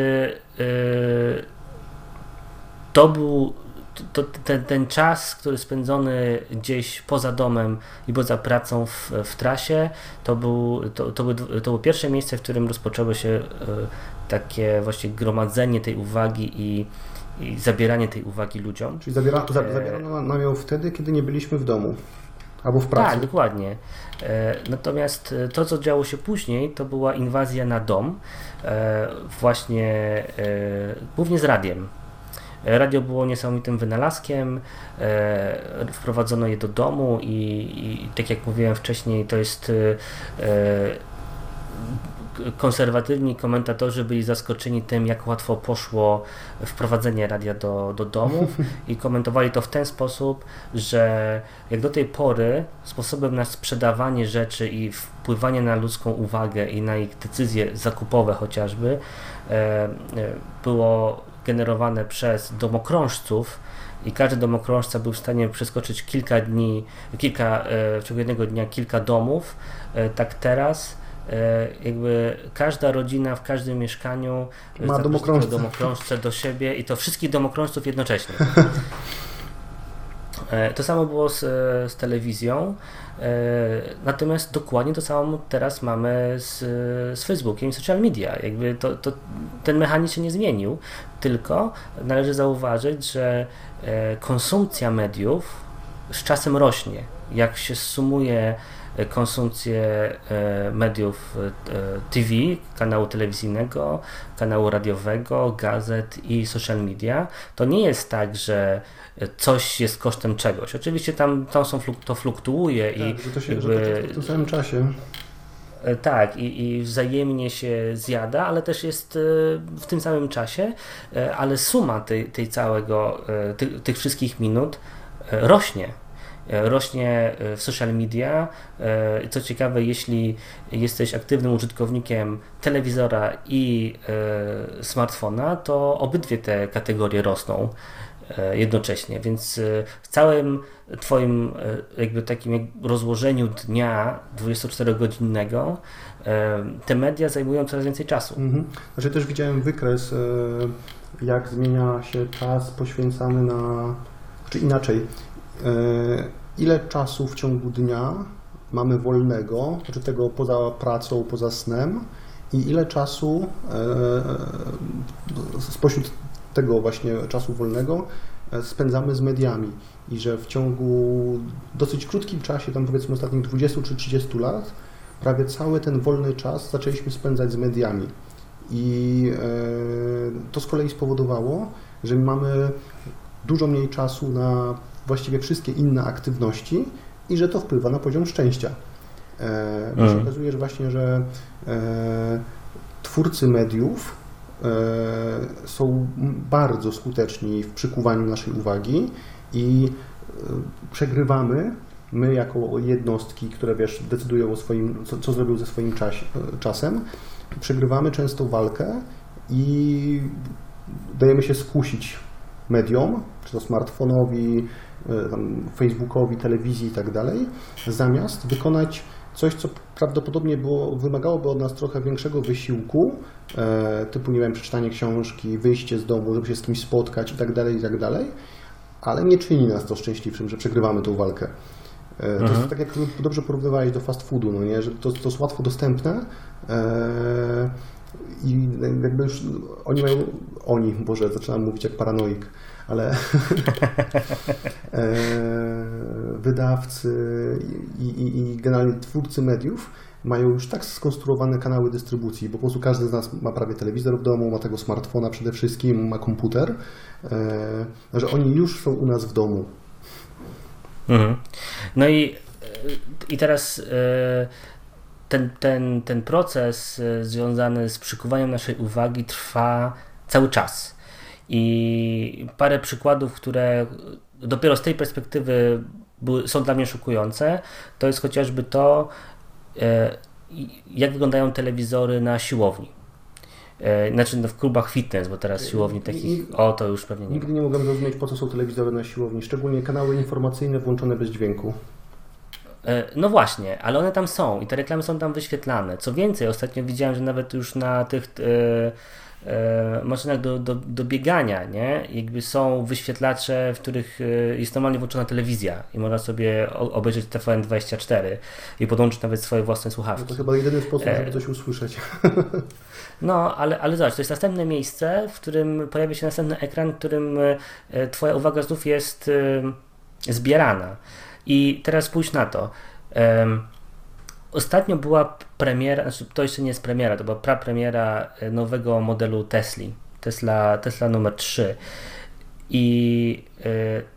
[SPEAKER 2] to był to, ten, ten czas, który spędzony gdzieś poza domem i poza pracą w, w trasie, to, był, to, to, był, to było pierwsze miejsce, w którym rozpoczęło się takie właśnie gromadzenie tej uwagi i, i zabieranie tej uwagi ludziom.
[SPEAKER 1] Czyli zabiera, zabierano nam ją wtedy, kiedy nie byliśmy w domu. Albo w pracy.
[SPEAKER 2] Tak, dokładnie. Natomiast to, co działo się później, to była inwazja na dom, właśnie głównie z radiem. Radio było niesamowitym wynalazkiem, e, wprowadzono je do domu i, i tak jak mówiłem wcześniej, to jest e, konserwatywni komentatorzy byli zaskoczeni tym, jak łatwo poszło wprowadzenie radia do, do domów i komentowali to w ten sposób, że jak do tej pory sposobem na sprzedawanie rzeczy i wpływanie na ludzką uwagę i na ich decyzje zakupowe chociażby e, było generowane przez domokrążców i każdy domokrążca był w stanie przeskoczyć kilka dni, kilka, e, w ciągu jednego dnia kilka domów, e, tak teraz e, jakby każda rodzina w każdym mieszkaniu
[SPEAKER 1] ma domokrążcę.
[SPEAKER 2] domokrążcę do siebie i to wszystkich domokrążców jednocześnie. To samo było z, z telewizją. Natomiast dokładnie to samo teraz mamy z, z Facebookiem i social media. Jakby to, to, ten mechanizm się nie zmienił, tylko należy zauważyć, że e, konsumpcja mediów z czasem rośnie. Jak się sumuje e, konsumpcję e, mediów TV, kanału telewizyjnego, kanału radiowego, gazet i social media, to nie jest tak, że coś jest kosztem czegoś. Oczywiście tam, tam są, to fluktuuje
[SPEAKER 1] tak,
[SPEAKER 2] i
[SPEAKER 1] że to się jakby... w tym samym czasie.
[SPEAKER 2] E, tak, i, i wzajemnie się zjada, ale też jest e, w tym samym czasie, e, ale suma tej, tej całego, tych, tych wszystkich minut rośnie rośnie w social media. Co ciekawe, jeśli jesteś aktywnym użytkownikiem telewizora i smartfona, to obydwie te kategorie rosną. E, jednocześnie, więc e, w całym Twoim e, jakby takim rozłożeniu dnia 24-godzinnego te media zajmują coraz więcej czasu. Mhm.
[SPEAKER 1] Znaczy też widziałem wykres, jak zmienia się czas poświęcany na, czy inaczej, ile czasu w ciągu dnia mamy wolnego, znaczy tego poza pracą, poza snem i ile czasu spośród tego właśnie czasu wolnego e, spędzamy z mediami i że w ciągu dosyć krótkim czasie, tam powiedzmy ostatnich 20 czy 30 lat, prawie cały ten wolny czas zaczęliśmy spędzać z mediami. I e, to z kolei spowodowało, że mamy dużo mniej czasu na właściwie wszystkie inne aktywności i że to wpływa na poziom szczęścia. E, bo się mhm. okazuje, że właśnie, że twórcy mediów E, są bardzo skuteczni w przykuwaniu naszej uwagi i e, przegrywamy my jako jednostki, które wiesz, decydują o swoim, co, co zrobią ze swoim czas, czasem, przegrywamy często walkę i dajemy się skusić mediom, czy to smartfonowi, e, Facebookowi, telewizji i tak dalej, zamiast wykonać coś, co prawdopodobnie było, wymagałoby od nas trochę większego wysiłku, e, typu, nie wiem, przeczytanie książki, wyjście z domu, żeby się z kimś spotkać i tak dalej, i tak dalej, ale nie czyni nas to szczęśliwszym, że przegrywamy tą walkę. E, to mhm. jest tak, jak dobrze porównywałeś do fast foodu, no nie? że to, to jest łatwo dostępne e, i jakby już oni mają, oni, Boże, zaczynam mówić jak paranoik, ale e, wydawcy i, i, i generalnie twórcy mediów mają już tak skonstruowane kanały dystrybucji, bo po prostu każdy z nas ma prawie telewizor w domu, ma tego smartfona przede wszystkim, ma komputer, e, że oni już są u nas w domu.
[SPEAKER 2] Mhm. No i, i teraz e, ten, ten, ten proces związany z przykuwaniem naszej uwagi trwa cały czas. I parę przykładów, które dopiero z tej perspektywy były, są dla mnie szokujące, to jest chociażby to, e, jak wyglądają telewizory na siłowni. E, znaczy no, w klubach fitness, bo teraz siłowni takich, o to już pewnie nie
[SPEAKER 1] Nigdy nie mogłem zrozumieć, po co są telewizory na siłowni, szczególnie kanały informacyjne włączone bez dźwięku.
[SPEAKER 2] E, no właśnie, ale one tam są i te reklamy są tam wyświetlane. Co więcej, ostatnio widziałem, że nawet już na tych e, maszynach do, do, do biegania, nie? Jakby są wyświetlacze, w których e, jest normalnie włączona telewizja i można sobie obejrzeć TVN24 i podłączyć nawet swoje własne
[SPEAKER 1] No
[SPEAKER 2] słuchawki.
[SPEAKER 1] to chyba jedyny sposób,
[SPEAKER 2] E,
[SPEAKER 1] żeby coś usłyszeć.
[SPEAKER 2] No, ale, ale zobacz, to jest następne miejsce, w którym pojawia się następny ekran, w którym e, Twoja uwaga znów jest e, zbierana. I teraz spójrz na to. Em, Ostatnio była premiera, znaczy to jeszcze nie jest premiera, to była prapremiera e, nowego modelu Tesli. Tesla, Tesla numer 3. I e,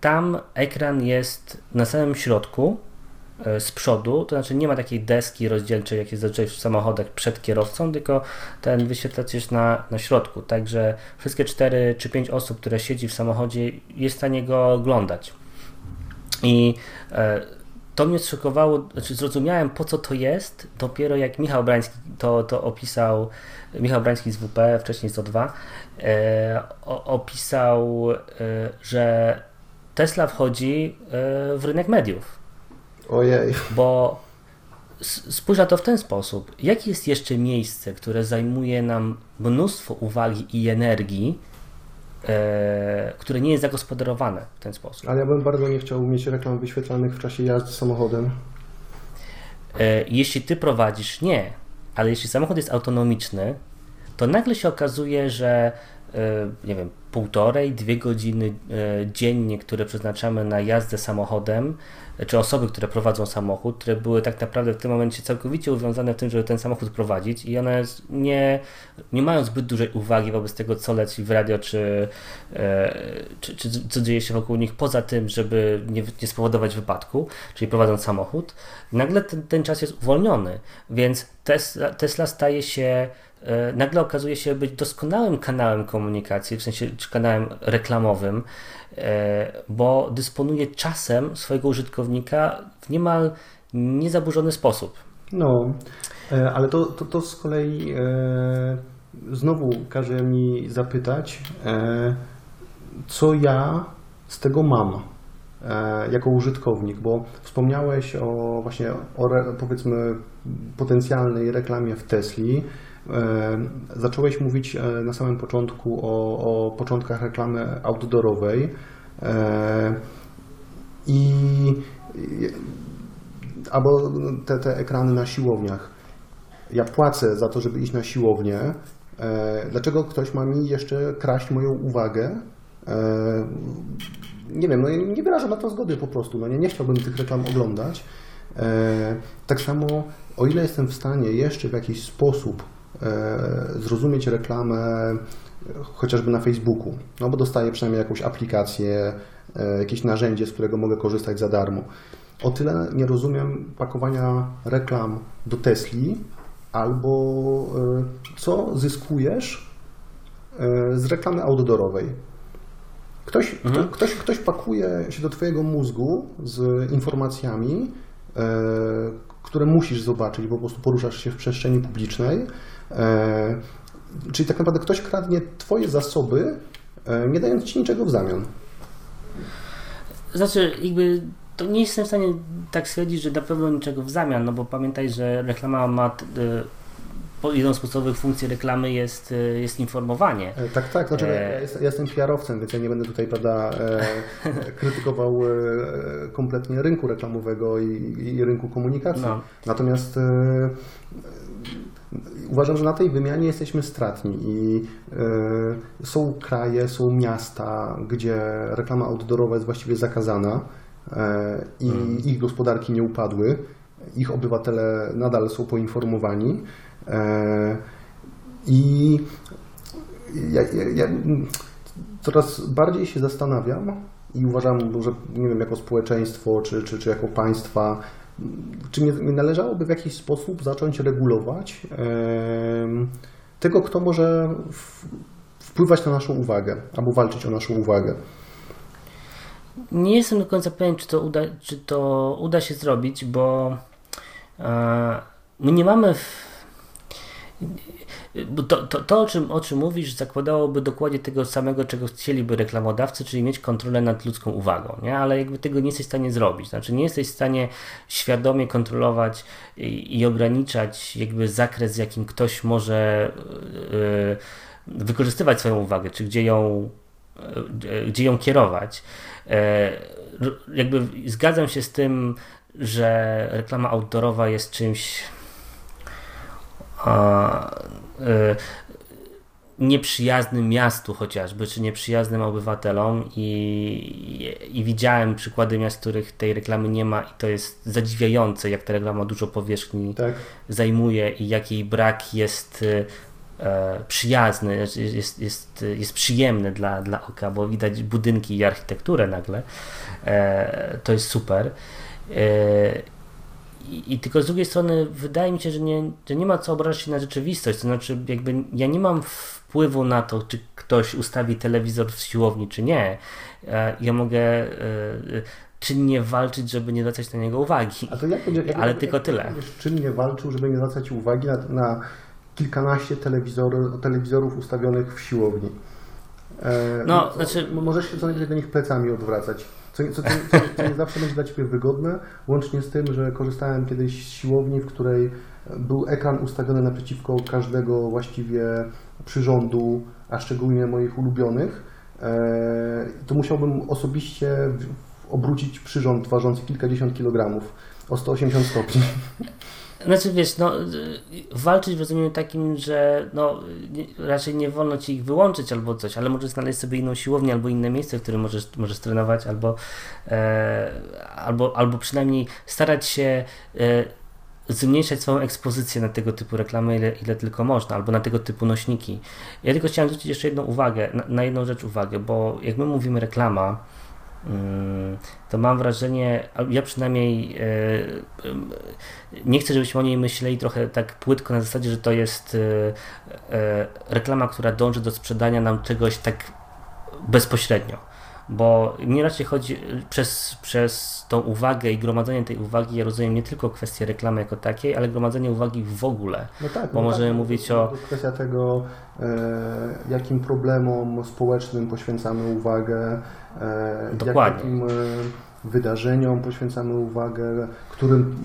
[SPEAKER 2] tam ekran jest na samym środku, e, z przodu, to znaczy nie ma takiej deski rozdzielczej, jak jest zazwyczaj w samochodach przed kierowcą, tylko ten wyświetlacz jest na, na środku, także wszystkie 4 czy 5 osób, które siedzi w samochodzie jest w stanie go oglądać. I e, to mnie zszokowało, znaczy zrozumiałem po co to jest, dopiero jak Michał Brański to, to opisał, Michał Brański z WP, wcześniej z O2, e, opisał, e, że Tesla wchodzi e, w rynek mediów.
[SPEAKER 1] Ojej.
[SPEAKER 2] Bo spójrz na to w ten sposób. Jakie jest jeszcze miejsce, które zajmuje nam mnóstwo uwagi i energii, które nie jest zagospodarowane w ten sposób?
[SPEAKER 1] Ale ja bym bardzo nie chciał mieć reklam wyświetlanych w czasie jazdy samochodem.
[SPEAKER 2] E, jeśli ty prowadzisz, nie, ale jeśli samochód jest autonomiczny, to nagle się okazuje, że e, nie wiem, półtorej, dwie godziny e, dziennie, które przeznaczamy na jazdę samochodem, e, czy osoby, które prowadzą samochód, które były tak naprawdę w tym momencie całkowicie uwiązane w tym, żeby ten samochód prowadzić i one nie, nie mają zbyt dużej uwagi wobec tego, co leci w radio, czy, e, czy, czy co dzieje się wokół nich, poza tym, żeby nie, nie spowodować wypadku, czyli prowadząc samochód, nagle ten, ten czas jest uwolniony, więc Tesla, Tesla staje się, e, nagle okazuje się być doskonałym kanałem komunikacji, w sensie czy kanałem reklamowym, bo dysponuje czasem swojego użytkownika w niemal niezaburzony sposób.
[SPEAKER 1] No, e, ale to, to, to z kolei e, znowu każe mi zapytać, e, co ja z tego mam e, jako użytkownik, bo wspomniałeś o właśnie o powiedzmy potencjalnej reklamie w Tesli. E, zacząłeś mówić e, na samym początku o, o początkach reklamy outdoorowej. E, I albo te, te ekrany na siłowniach. Ja płacę za to, żeby iść na siłownię. Dlaczego ktoś ma mi jeszcze kraść moją uwagę? Nie wiem, no nie wyrażam na to zgody po prostu. No nie, nie chciałbym tych reklam oglądać. Tak samo, o ile jestem w stanie jeszcze w jakiś sposób zrozumieć reklamę chociażby na Facebooku, no bo dostaję przynajmniej jakąś aplikację, e, jakieś narzędzie, z którego mogę korzystać za darmo. O tyle nie rozumiem pakowania reklam do Tesli, albo e, co zyskujesz e, z reklamy outdoorowej. Ktoś, kto, ktoś, ktoś pakuje się do Twojego mózgu z informacjami, e, które musisz zobaczyć, bo po prostu poruszasz się w przestrzeni publicznej. E, czyli tak naprawdę ktoś kradnie Twoje zasoby, e, nie dając Ci niczego w zamian.
[SPEAKER 2] Znaczy, jakby to nie jestem w stanie tak stwierdzić, że na pewno niczego w zamian, no bo pamiętaj, że reklama ma po- jedną z podstawowych funkcji reklamy jest, jest informowanie.
[SPEAKER 1] E, Tak, tak. Znaczy,
[SPEAKER 2] E,
[SPEAKER 1] ja, jest, ja jestem PR-owcem, więc ja nie będę tutaj prawda, e, krytykował e, kompletnie rynku reklamowego i, i rynku komunikacji.
[SPEAKER 2] No.
[SPEAKER 1] Natomiast e, uważam, że na tej wymianie jesteśmy stratni i e, są kraje, są miasta, gdzie reklama outdoorowa jest właściwie zakazana e, i ich gospodarki nie upadły. Ich obywatele nadal są poinformowani. E, I ja, ja, ja coraz bardziej się zastanawiam i uważam, że nie wiem, jako społeczeństwo czy, czy, czy jako państwa, czy nie, nie należałoby w jakiś sposób zacząć regulować tego, kto może wpływać na naszą uwagę albo walczyć o naszą uwagę.
[SPEAKER 2] Nie jestem do końca pewien, czy to uda, czy to uda się zrobić, bo e, my nie mamy. W, bo to, to, to o, czym, o czym mówisz, zakładałoby dokładnie tego samego, czego chcieliby reklamodawcy, czyli mieć kontrolę nad ludzką uwagą, nie? ale jakby tego nie jesteś w stanie zrobić. Znaczy, nie jesteś w stanie świadomie kontrolować i, i ograniczać jakby zakres, jakim ktoś może. Yy, wykorzystywać swoją uwagę, czy gdzie ją, gdzie ją kierować. Jakby zgadzam się z tym, że reklama outdoorowa jest czymś nieprzyjaznym miastu chociażby, czy nieprzyjaznym obywatelom i, i, i, widziałem przykłady miast, w których tej reklamy nie ma i to jest zadziwiające, jak ta reklama dużo powierzchni tak. zajmuje i jak jej brak jest e, przyjazny, jest, jest, jest, jest przyjemny dla, dla oka, bo widać budynki i architekturę nagle. E, to jest super. E, i, I, tylko z drugiej strony wydaje mi się, że nie, że nie ma co obrażać się na rzeczywistość. To znaczy, jakby ja nie mam wpływu na to, czy ktoś ustawi telewizor w siłowni, czy nie. E, ja mogę e, czynnie walczyć, żeby nie zwracać na niego uwagi.
[SPEAKER 1] A to jak, jak, jak,
[SPEAKER 2] Ale tylko tyle.
[SPEAKER 1] Będziesz czynnie walczył, żeby nie zwracać uwagi na, na kilkanaście telewizor, telewizorów ustawionych w siłowni.
[SPEAKER 2] E, no, znaczy...
[SPEAKER 1] Możesz się co najmniej do nich plecami odwracać. Co, co, co, co, nie zawsze będzie dla Ciebie wygodne, łącznie z tym, że korzystałem kiedyś z siłowni, w której był ekran ustawiony naprzeciwko każdego właściwie przyrządu, a szczególnie moich ulubionych. E, to musiałbym osobiście obrócić przyrząd ważący kilkadziesiąt kilogramów o 180 stopni.
[SPEAKER 2] Znaczy wiesz, no, walczyć w rozumieniu takim, że no, raczej nie wolno ci ich wyłączyć albo coś, ale możesz znaleźć sobie inną siłownię albo inne miejsce, w którym możesz, możesz trenować, albo, e, albo, albo przynajmniej starać się e, zmniejszać swoją ekspozycję na tego typu reklamy, ile, ile tylko można, albo na tego typu nośniki. Ja tylko chciałem zwrócić jeszcze jedną uwagę, na, na jedną rzecz uwagę, bo jak my mówimy reklama, to mam wrażenie, ja przynajmniej e, nie chcę, żebyśmy o niej myśleli trochę tak płytko na zasadzie, że to jest e, e, reklama, która dąży do sprzedania nam czegoś tak bezpośrednio bo mnie raczej chodzi przez, przez tą uwagę i gromadzenie tej uwagi, ja rozumiem nie tylko kwestię reklamy jako takiej, ale gromadzenie uwagi w ogóle. No tak, bo no możemy tak, mówić o.
[SPEAKER 1] Kwestia tego, e, jakim problemom społecznym poświęcamy uwagę, e, Dokładnie. jakim e, wydarzeniom poświęcamy uwagę, którym,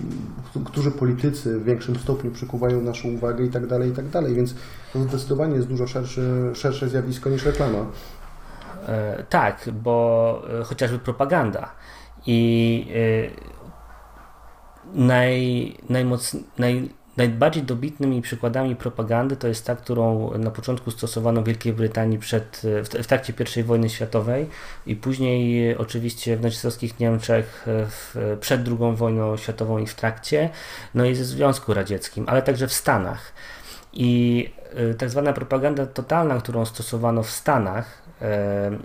[SPEAKER 1] którzy politycy w większym stopniu przykuwają naszą uwagę i tak dalej, i tak dalej. Więc to zdecydowanie jest dużo szerszy, szersze zjawisko niż reklama.
[SPEAKER 2] E, tak, bo e, chociażby propaganda i e, naj, najmocniej, naj, najbardziej dobitnymi przykładami propagandy to jest ta, którą na początku stosowano w Wielkiej Brytanii przed, w, w trakcie I wojny światowej i później oczywiście w nazistowskich Niemczech w, przed II wojną światową i w trakcie, no i ze Związku Radzieckim, ale także w Stanach. I tak zwana propaganda totalna, którą stosowano w Stanach,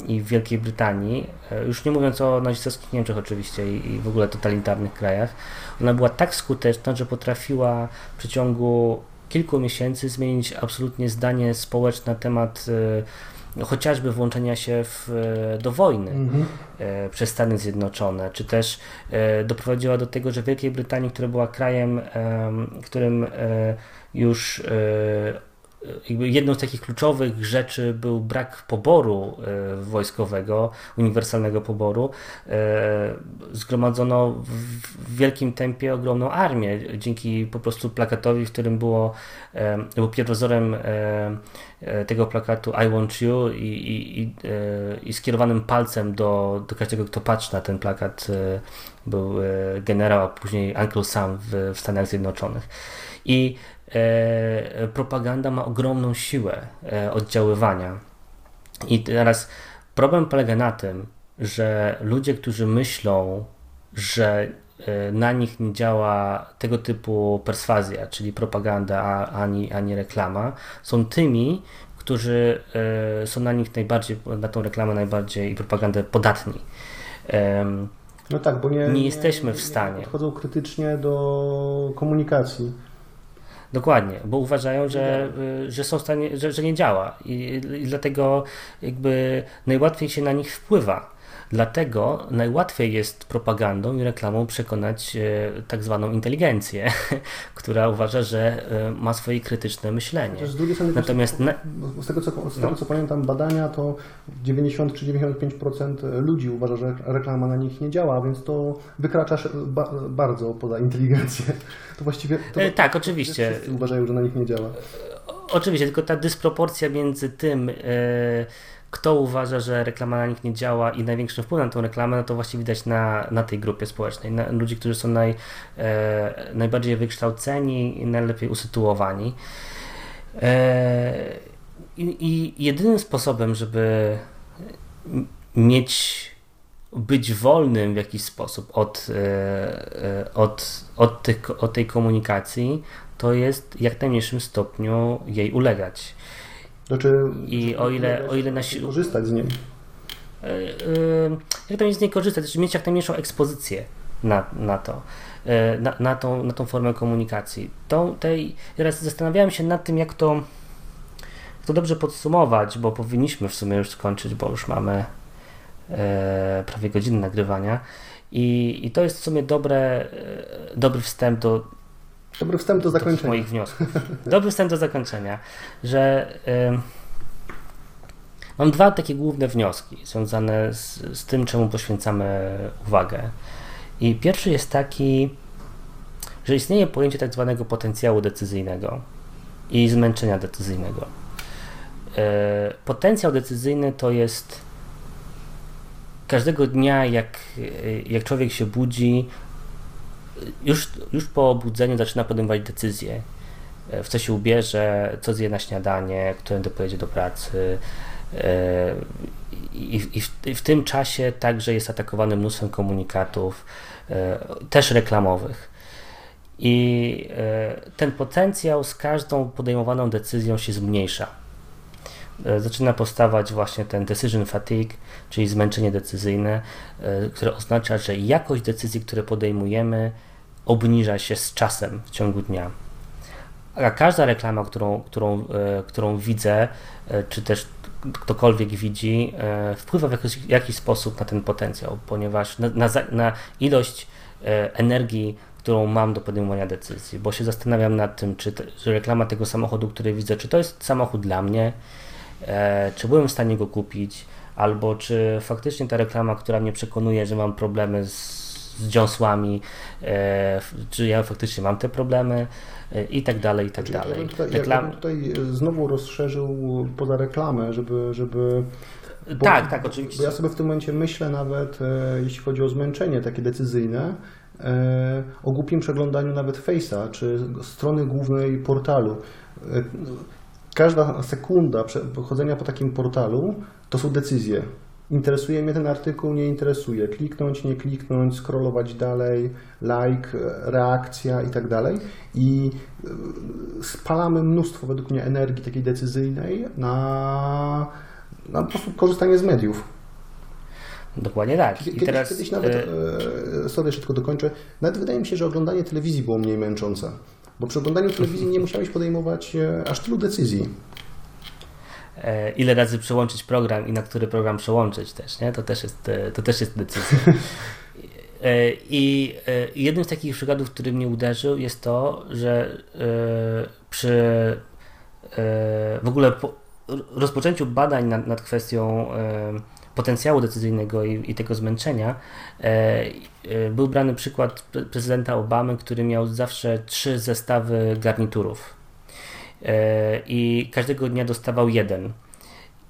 [SPEAKER 2] i w Wielkiej Brytanii, e, już nie mówiąc o nazistowskich Niemczech oczywiście i w ogóle totalitarnych krajach, ona była tak skuteczna, że potrafiła w przeciągu kilku miesięcy zmienić absolutnie zdanie społeczne na temat e, chociażby włączenia się w, e, do wojny mhm. przez Stany Zjednoczone, czy też doprowadziła do tego, że Wielkiej Brytanii, która była krajem, którym już jedną z takich kluczowych rzeczy był brak poboru e, wojskowego, uniwersalnego poboru. E, zgromadzono w wielkim tempie ogromną armię dzięki po prostu plakatowi, w którym było, e, był pierwowzorem tego plakatu I want you i, i, i, skierowanym palcem do, do każdego, kto patrzy na ten plakat był generał, a później Uncle Sam w, w Stanach Zjednoczonych. I propaganda ma ogromną siłę e, oddziaływania. I teraz problem polega na tym, że ludzie, którzy myślą, że e, na nich nie działa tego typu perswazja, czyli propaganda, ani, ani reklama, są tymi, którzy e, są na nich najbardziej, na tą reklamę najbardziej i propagandę podatni.
[SPEAKER 1] No tak, bo nie,
[SPEAKER 2] nie jesteśmy w stanie.
[SPEAKER 1] Podchodzą krytycznie do komunikacji.
[SPEAKER 2] Dokładnie, bo uważają, że, y, że są w stanie, że, że nie działa I, i dlatego jakby najłatwiej się na nich wpływa. Dlatego najłatwiej jest propagandą i reklamą przekonać e, tak zwaną inteligencję, która uważa, że e, ma swoje krytyczne myślenie.
[SPEAKER 1] Z drugiej strony Natomiast na... z, tego, co, z tego, no. co pamiętam badania, to 90 czy 95% ludzi uważa, że reklama na nich nie działa, więc to wykracza ba bardzo poza inteligencję. To właściwie... To
[SPEAKER 2] e, tak, oczywiście.
[SPEAKER 1] Wszyscy uważają, że na nich nie działa.
[SPEAKER 2] oczywiście, tylko ta dysproporcja między tym, e, kto uważa, że reklama na nich nie działa i największy wpływ na tą reklamę, no to właśnie widać na, na tej grupie społecznej. Na, ludzi, którzy są naj, e, najbardziej wykształceni i najlepiej usytuowani. E, i, I jedynym sposobem, żeby mieć być wolnym w jakiś sposób od, od, od, tych, od tej komunikacji, to jest jak najmniejszym stopniu jej ulegać.
[SPEAKER 1] Znaczy,
[SPEAKER 2] I o ile, o ile na
[SPEAKER 1] siłę. Korzystać z niej.
[SPEAKER 2] E, e, jak najmniej z niej korzystać, znaczy mieć jak najmniejszą ekspozycję na, na to, e, na, na, tą, na tą formę komunikacji. Tą, tej, teraz zastanawiałem się nad tym, jak to, to dobrze podsumować, bo powinniśmy w sumie już skończyć, bo już mamy prawie godzinę nagrywania. I, I to jest w sumie dobre, dobry wstęp do,
[SPEAKER 1] Dobry wstęp do zakończenia.
[SPEAKER 2] moich wniosków. Dobry wstęp do zakończenia, że y, mam dwa takie główne wnioski związane z, z tym, czemu poświęcamy uwagę. I pierwszy jest taki, że istnieje pojęcie tak zwanego potencjału decyzyjnego i zmęczenia decyzyjnego. Y, potencjał decyzyjny to jest każdego dnia, jak, jak człowiek się budzi, już, już po obudzeniu zaczyna podejmować decyzje, e, w co się ubierze, co zje na śniadanie, którędy pojedzie do pracy. E, I, i, w, I w tym czasie także jest atakowany mnóstwem komunikatów, e, też reklamowych. I ten potencjał z każdą podejmowaną decyzją się zmniejsza. Zaczyna powstawać właśnie ten decision fatigue, czyli zmęczenie decyzyjne, które oznacza, że jakość decyzji, które podejmujemy, obniża się z czasem w ciągu dnia. A każda reklama, którą, którą, e, którą widzę, e, czy też ktokolwiek widzi, e, wpływa w jakiś, jakiś sposób na ten potencjał, ponieważ na, na, na ilość energii, którą mam do podejmowania decyzji, bo się zastanawiam nad tym, czy, te, czy reklama tego samochodu, który widzę, czy to jest samochód dla mnie, czy byłem w stanie go kupić, albo czy faktycznie ta reklama, która mnie przekonuje, że mam problemy z z dziąsłami, e, czy ja faktycznie mam te problemy e, i tak dalej, i tak dalej.
[SPEAKER 1] Ja bym tutaj, Reklam... ja bym tutaj znowu rozszerzył poza reklamę, żeby, żeby
[SPEAKER 2] bo, tak, tak, oczywiście.
[SPEAKER 1] Bo ja sobie w tym momencie myślę nawet, e, jeśli chodzi o zmęczenie takie decyzyjne, e, o głupim przeglądaniu nawet Face'a, czy strony głównej portalu. E, każda sekunda chodzenia po takim portalu to są decyzje. Interesuje mnie ten artykuł, nie interesuje. Kliknąć, nie kliknąć, scrollować dalej, like, reakcja i tak dalej. I e, spalamy mnóstwo według mnie energii takiej decyzyjnej na, na po prostu korzystanie z mediów.
[SPEAKER 2] Dokładnie tak.
[SPEAKER 1] I kiedyś, teraz, kiedyś nawet, e... sorry, jeszcze tylko dokończę, nawet wydaje mi się, że oglądanie telewizji było mniej męczące. Bo przy oglądaniu telewizji nie musiałeś podejmować e, aż tylu decyzji.
[SPEAKER 2] E, ile razy przełączyć program i na który program przełączyć też, nie? To też jest, e, to też jest decyzja. E, I jednym z takich przykładów, który mnie uderzył, jest to, że przy w ogóle rozpoczęciu badań nad, nad kwestią potencjału decyzyjnego i, i, tego zmęczenia, był brany przykład prezydenta Obamy, który miał zawsze trzy zestawy garniturów i każdego dnia dostawał jeden.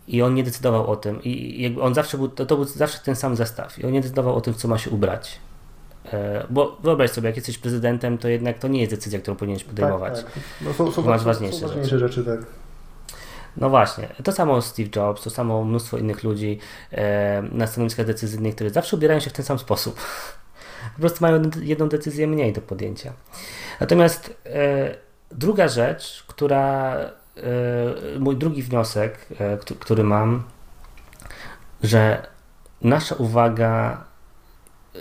[SPEAKER 2] I on nie decydował o tym. I jakby on zawsze był, to, to był zawsze ten sam zestaw. I on nie decydował o tym, co ma się ubrać. E, bo wyobraź sobie, jak jesteś prezydentem, to jednak to nie jest decyzja, którą powinieneś podejmować. Tak, tak.
[SPEAKER 1] No są, są, masz ważniejsze, są ważniejsze rzeczy. rzeczy. tak.
[SPEAKER 2] No właśnie, to samo Steve Jobs, to samo mnóstwo innych ludzi e, na stanowiskach decyzyjnych, które zawsze ubierają się w ten sam sposób. Po prostu mają jedną decyzję mniej do podjęcia. Natomiast e, Druga rzecz, która, e, mój drugi wniosek, e, który mam, że nasza uwaga,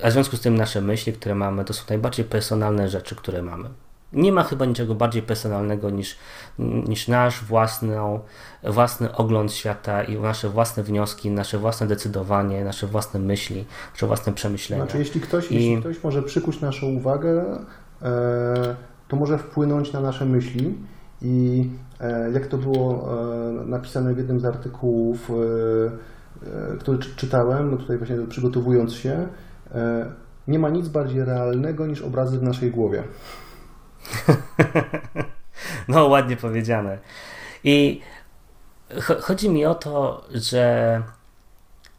[SPEAKER 2] a w związku z tym nasze myśli, które mamy, to są najbardziej personalne rzeczy, które mamy. Nie ma chyba niczego bardziej personalnego niż, niż nasz własny, własny ogląd świata i nasze własne wnioski, nasze własne decydowanie, nasze własne myśli, nasze własne przemyślenia.
[SPEAKER 1] Znaczy, jeśli ktoś, I... jeśli ktoś może przykuć naszą uwagę, e, to może wpłynąć na nasze myśli i e, jak to było e, napisane w jednym z artykułów, e, który czytałem, tutaj właśnie przygotowując się, nie ma nic bardziej realnego niż obrazy w naszej głowie.
[SPEAKER 2] No, ładnie powiedziane. I chodzi mi o to, że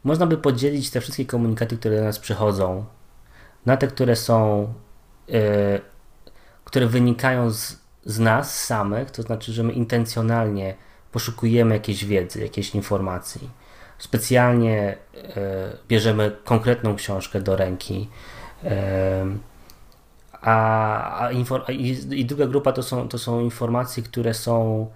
[SPEAKER 2] można by podzielić te wszystkie komunikaty, które do nas przychodzą, na te, które są, które wynikają z, z nas samych, to znaczy, że my intencjonalnie poszukujemy jakiejś wiedzy, jakiejś informacji. Specjalnie yy, bierzemy konkretną książkę do ręki. A, a, a i, i, druga grupa to są, to są informacje, które są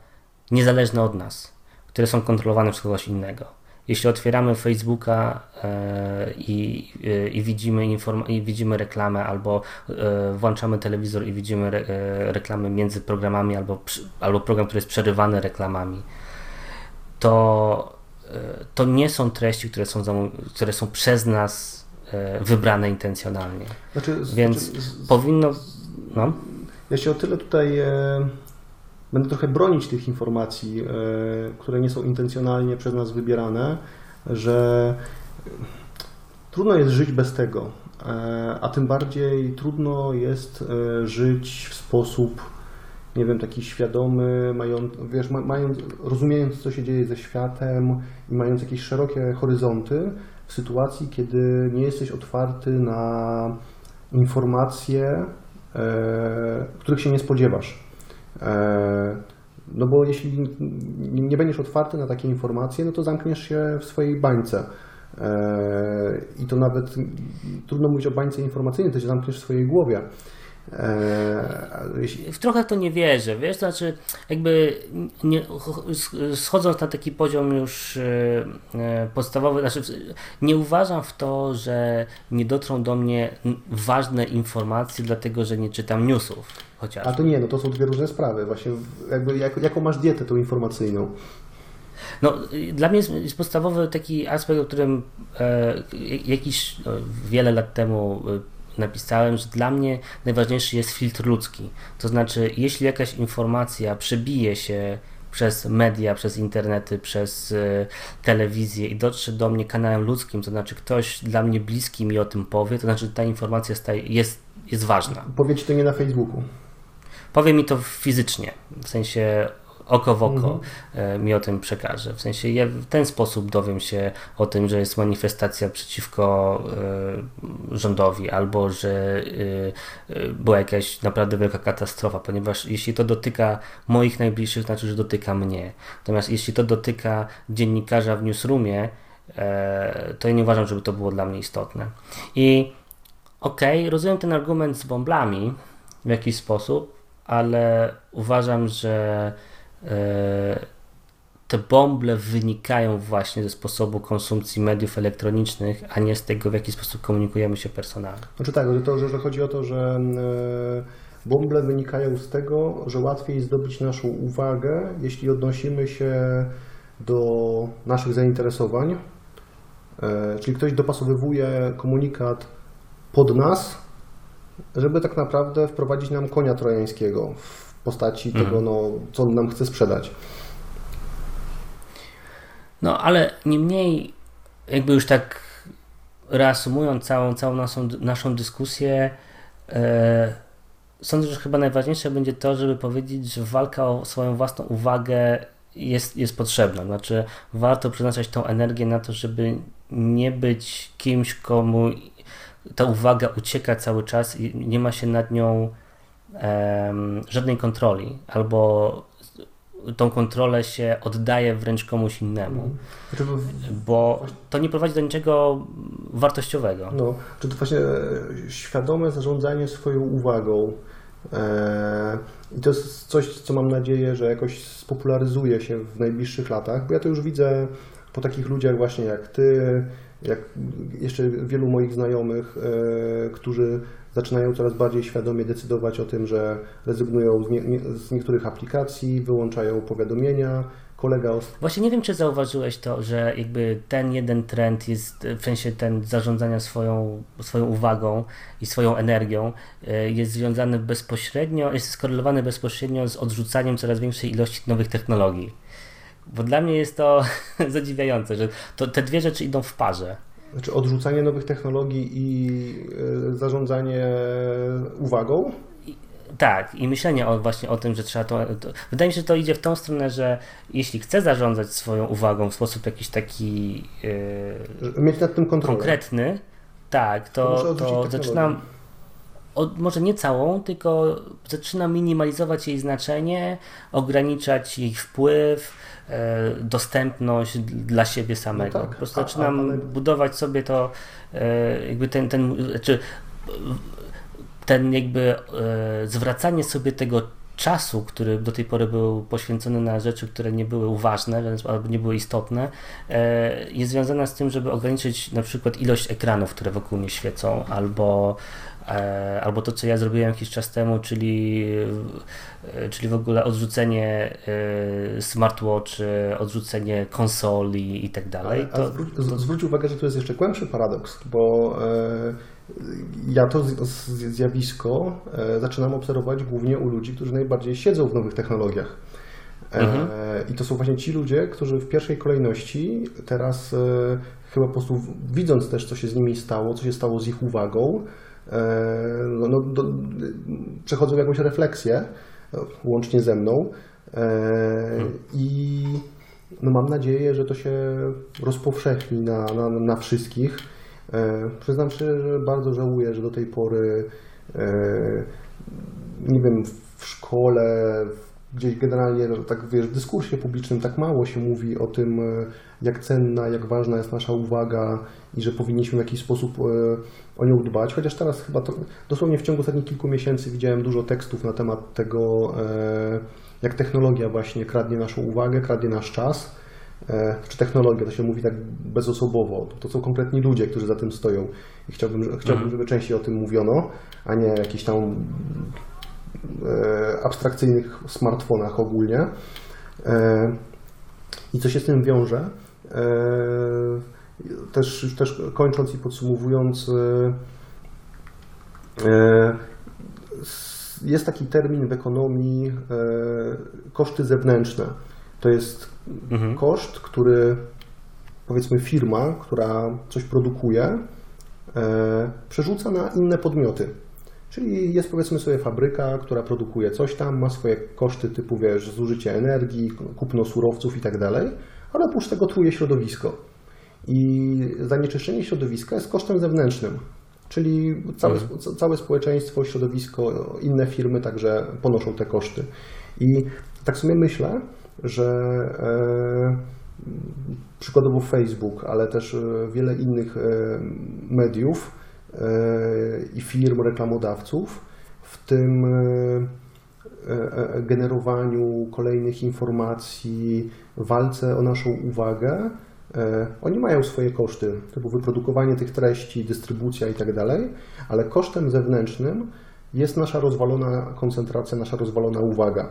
[SPEAKER 2] niezależne od nas, które są kontrolowane przez kogoś innego jeśli otwieramy Facebooka e, i, e, i, widzimy inform- i widzimy reklamę, albo e, włączamy telewizor i widzimy re- reklamy między programami, albo, albo program, który jest przerywany reklamami, to, to nie są treści, które są, które są przez nas wybrane intencjonalnie. Znaczy, Więc znaczy, powinno. No.
[SPEAKER 1] Ja się o tyle tutaj będę trochę bronić tych informacji, e, które nie są intencjonalnie przez nas wybierane, że trudno jest żyć bez tego, e, a tym bardziej trudno jest e, żyć w sposób, nie wiem, taki świadomy, mając, wiesz, mając, rozumiejąc, co się dzieje ze światem i mając jakieś szerokie horyzonty w sytuacji, kiedy nie jesteś otwarty na informacje, których się nie spodziewasz. E, no bo jeśli nie będziesz otwarty na takie informacje, no to zamkniesz się w swojej bańce. E, I to nawet trudno mówić o bańce informacyjnej, to się zamkniesz w swojej głowie.
[SPEAKER 2] W trochę to nie wierzę, wiesz, to znaczy jakby nie, schodząc na taki poziom już e, podstawowy, znaczy nie uważam w to, że nie dotrą do mnie ważne informacje, dlatego że nie czytam newsów chociażby.
[SPEAKER 1] A to nie, no to są dwie różne sprawy, właśnie jakby jak, jaką masz dietę tą informacyjną.
[SPEAKER 2] No, dla mnie jest, jest podstawowy taki aspekt, o którym e, jakiś no, wiele lat temu e, napisałem, że dla mnie najważniejszy jest filtr ludzki. To znaczy, jeśli jakaś informacja przebije się przez media, przez internety, przez y, telewizję i dotrze do mnie kanałem ludzkim, to znaczy ktoś dla mnie bliski mi o tym powie, to znaczy ta informacja staje, jest, jest ważna.
[SPEAKER 1] Powie ci to nie na Facebooku.
[SPEAKER 2] Powie mi to fizycznie, w sensie oko w oko mhm. E, mi o tym przekaże. W sensie ja w ten sposób dowiem się o tym, że jest manifestacja przeciwko y, rządowi albo że y, y, była jakaś naprawdę wielka katastrofa, ponieważ jeśli to dotyka moich najbliższych, znaczy, że dotyka mnie. Natomiast jeśli to dotyka dziennikarza w newsroomie, to ja nie uważam, żeby to było dla mnie istotne. I okej, okay, rozumiem ten argument z bąblami w jakiś sposób, ale uważam, że te bąble wynikają właśnie ze sposobu konsumpcji mediów elektronicznych, a nie z tego, w jaki sposób komunikujemy się personalnie.
[SPEAKER 1] Znaczy tak, to, że, że chodzi o to, że e, bąble wynikają z tego, że łatwiej zdobyć naszą uwagę, jeśli odnosimy się do naszych zainteresowań, e, czyli ktoś dopasowywuje komunikat pod nas, żeby tak naprawdę wprowadzić nam konia trojańskiego postaci mhm. tego, no, co on nam chce sprzedać.
[SPEAKER 2] No, ale niemniej, jakby już tak reasumując całą, całą naszą, naszą dyskusję, e, sądzę, że chyba najważniejsze będzie to, żeby powiedzieć, że walka o swoją własną uwagę jest, jest potrzebna. Znaczy, warto przeznaczać tą energię na to, żeby nie być kimś, komu ta uwaga ucieka cały czas i nie ma się nad nią żadnej kontroli, albo tą kontrolę się oddaje wręcz komuś innemu. Znaczy, bo to nie prowadzi do niczego wartościowego.
[SPEAKER 1] No, czy to właśnie e, świadome zarządzanie swoją uwagą. E, I to jest coś, co mam nadzieję, że jakoś spopularyzuje się w najbliższych latach, bo ja to już widzę po takich ludziach właśnie jak ty, jak jeszcze wielu moich znajomych, e, którzy zaczynają coraz bardziej świadomie decydować o tym, że rezygnują z, nie, z niektórych aplikacji, wyłączają powiadomienia. Kolega
[SPEAKER 2] Właśnie nie wiem, czy zauważyłeś to, że jakby ten jeden trend jest, w sensie ten zarządzania swoją, swoją uwagą i swoją energią e, jest związany bezpośrednio, jest skorelowany bezpośrednio z odrzucaniem coraz większej ilości nowych technologii. Bo dla mnie jest to zadziwiające, że to, te dwie rzeczy idą w parze.
[SPEAKER 1] Znaczy odrzucanie nowych technologii i e, zarządzanie uwagą?
[SPEAKER 2] Tak, i myślenie o, właśnie o tym, że trzeba to, to, Wydaje mi się, że to idzie w tą stronę, że jeśli chcę zarządzać swoją uwagą w sposób jakiś taki yy,
[SPEAKER 1] Mieć nad tym kontrolę.
[SPEAKER 2] konkretny, tak,
[SPEAKER 1] To
[SPEAKER 2] to, to zaczynam. Od, może nie całą, tylko zaczynam minimalizować jej znaczenie, ograniczać jej wpływ, e, dostępność dla siebie samego.
[SPEAKER 1] tak.
[SPEAKER 2] Po prostu
[SPEAKER 1] A- a
[SPEAKER 2] zaczynam
[SPEAKER 1] pane-
[SPEAKER 2] budować sobie to, e, jakby ten, ten znaczy, ten jakby e, zwracanie sobie tego czasu, który do tej pory był poświęcony na rzeczy, które nie były uważne albo nie były istotne, e, jest związana z tym, żeby ograniczyć na przykład ilość ekranów, które wokół mnie świecą, albo, albo to, co ja zrobiłem jakiś czas temu, czyli, e, czyli w ogóle odrzucenie e, smartwatchy, odrzucenie konsoli i tak dalej. To,
[SPEAKER 1] zwróć, zwróć uwagę, że to jest jeszcze głębszy paradoks, bo e, ja to zjawisko e, zaczynam obserwować głównie u ludzi, którzy najbardziej siedzą w nowych technologiach. E, I to są właśnie ci ludzie, którzy w pierwszej kolejności teraz e, chyba po prostu widząc też, co się z nimi stało, co się stało z ich uwagą, e, no, no, do, przechodzą jakąś refleksję, e, łącznie ze mną. E, I no mam nadzieję, że to się rozpowszechni na, na, na wszystkich. E, przyznam szczerze, że bardzo żałuję, że do tej pory e, nie wiem, w szkole, w- gdzieś generalnie, no, tak wiesz, w dyskursie publicznym tak mało się mówi o tym, e, jak cenna, jak ważna jest nasza uwaga i że powinniśmy w jakiś sposób e, o nią dbać. Chociaż teraz chyba to, dosłownie w ciągu ostatnich kilku miesięcy widziałem dużo tekstów na temat tego, e, jak technologia właśnie kradnie naszą uwagę, kradnie nasz czas. Czy technologia, to się mówi tak bezosobowo. To są kompletni ludzie, którzy za tym stoją. I chciałbym, chciałbym żeby częściej o tym mówiono, a nie jakichś tam abstrakcyjnych smartfonach ogólnie. E, I co się z tym wiąże? E, Też, też kończąc i podsumowując, e, e, jest taki termin w ekonomii e, koszty zewnętrzne. To jest koszt, który powiedzmy firma, która coś produkuje, e, przerzuca na inne podmioty. Czyli jest powiedzmy sobie fabryka, która produkuje coś tam, ma swoje koszty typu wiesz, zużycie energii, kupno surowców i tak dalej, ale oprócz tego truje środowisko. I zanieczyszczenie środowiska jest kosztem zewnętrznym. Czyli całe, spo- całe społeczeństwo, środowisko, inne firmy także ponoszą te koszty. I tak sobie myślę, że e, przykładowo Facebook, ale też e, wiele innych e, mediów i firm, reklamodawców, w tym e, e, generowaniu kolejnych informacji, walce o naszą uwagę, e, oni mają swoje koszty, typu wyprodukowanie tych treści, dystrybucja i tak dalej, ale kosztem zewnętrznym jest nasza rozwalona koncentracja, nasza rozwalona uwaga.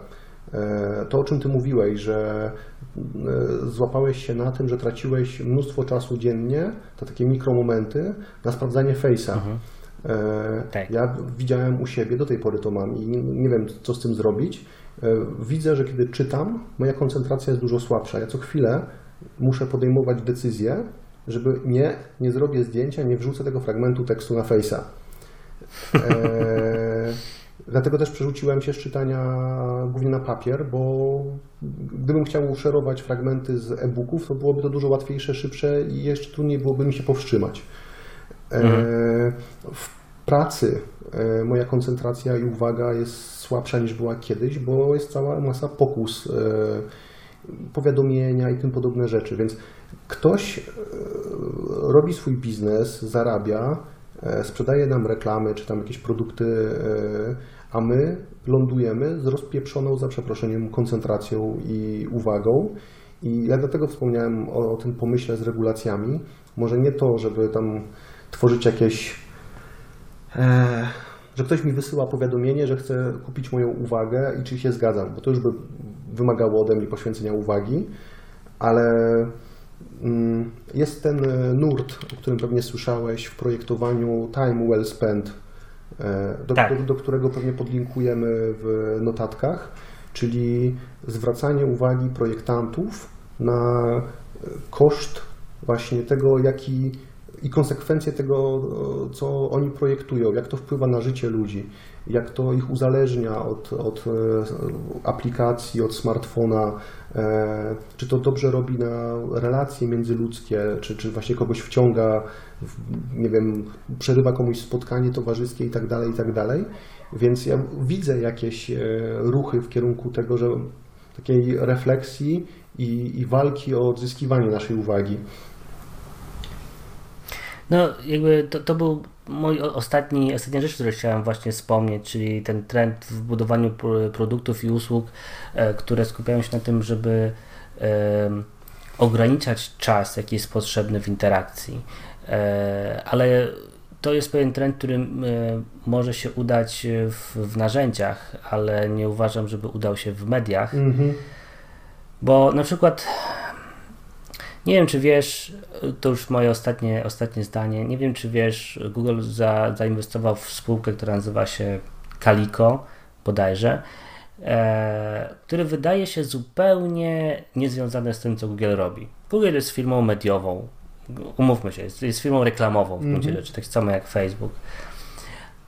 [SPEAKER 1] E, To, o czym Ty mówiłeś, że e, złapałeś się na tym, że traciłeś mnóstwo czasu dziennie, to takie mikromomenty, na sprawdzanie face'a. E,
[SPEAKER 2] Tak.
[SPEAKER 1] Ja widziałem u siebie, do tej pory to mam i nie, wiem, co z tym zrobić. Widzę, że kiedy czytam, moja koncentracja jest dużo słabsza. Ja co chwilę muszę podejmować decyzję, żeby nie, nie zrobię zdjęcia, nie wrzucę tego fragmentu tekstu na face'a. E, dlatego też przerzuciłem się z czytania głównie na papier, bo gdybym chciał szerować fragmenty z e-booków, to byłoby to dużo łatwiejsze, szybsze i jeszcze trudniej byłoby mi się powstrzymać. E, w pracy e, moja koncentracja i uwaga jest słabsza niż była kiedyś, bo jest cała masa pokus, e, powiadomienia i tym podobne rzeczy. Więc ktoś robi swój biznes, zarabia, sprzedaje nam reklamy czy tam jakieś produkty, e, a my lądujemy z rozpieprzoną, za przeproszeniem, koncentracją i uwagą. I ja dlatego wspomniałem o, o tym pomyśle z regulacjami. Może nie to, żeby tam tworzyć jakieś e, że ktoś mi wysyła powiadomienie, że chce kupić moją uwagę i czy się zgadzam, bo to już by wymagało ode mnie poświęcenia uwagi, ale jest ten e, nurt, o którym pewnie słyszałeś w projektowaniu Time Well Spent, e, do,
[SPEAKER 2] Tak.
[SPEAKER 1] do, do którego pewnie podlinkujemy w notatkach, czyli zwracanie uwagi projektantów na e, koszt właśnie tego, jaki i konsekwencje tego, co oni projektują, jak to wpływa na życie ludzi, jak to ich uzależnia od, od e, aplikacji, od smartfona, e, czy to dobrze robi na relacje międzyludzkie, czy, czy właśnie kogoś wciąga, nie wiem, przerywa komuś spotkanie towarzyskie i tak dalej, i tak. Więc ja widzę jakieś e, ruchy w kierunku tego, że takiej refleksji i, i walki o odzyskiwanie naszej uwagi.
[SPEAKER 2] No, jakby to, to był mój ostatni, ostatnia rzecz, którą chciałem właśnie wspomnieć, czyli ten trend w budowaniu produktów i usług, e, które skupiają się na tym, żeby ograniczać czas, jaki jest potrzebny w interakcji. E, ale to jest pewien trend, który może się udać w, w narzędziach, ale nie uważam, żeby udał się w mediach. Mm-hmm. Bo na przykład nie wiem, czy wiesz, to już moje ostatnie, ostatnie zdanie. Nie wiem, czy wiesz, Google za, zainwestował w spółkę, która nazywa się Calico, bodajże, e, który wydaje się zupełnie niezwiązane z tym, co Google robi. Google jest firmą mediową, umówmy się, jest, jest firmą reklamową w gruncie mm -hmm. rzeczy, tak samo jak Facebook.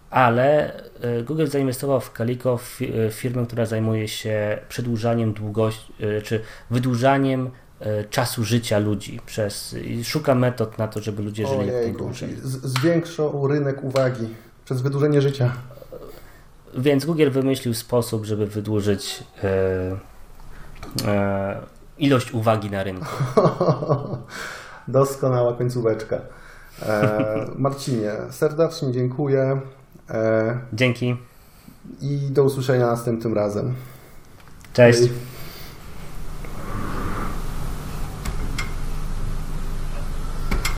[SPEAKER 2] Ale e, Google zainwestował w Calico, w e, firmę, która zajmuje się przedłużaniem długości, e, czy wydłużaniem czasu życia ludzi przez i szuka metod na to, żeby ludzie żyli jak najdłużej.
[SPEAKER 1] Zwiększą rynek uwagi przez wydłużenie życia.
[SPEAKER 2] Więc Google wymyślił sposób, żeby wydłużyć e, e, ilość uwagi na rynku.
[SPEAKER 1] Doskonała końcóweczka. E, Marcinie, serdecznie dziękuję.
[SPEAKER 2] Dzięki.
[SPEAKER 1] I do usłyszenia następnym razem.
[SPEAKER 2] Cześć. Hej.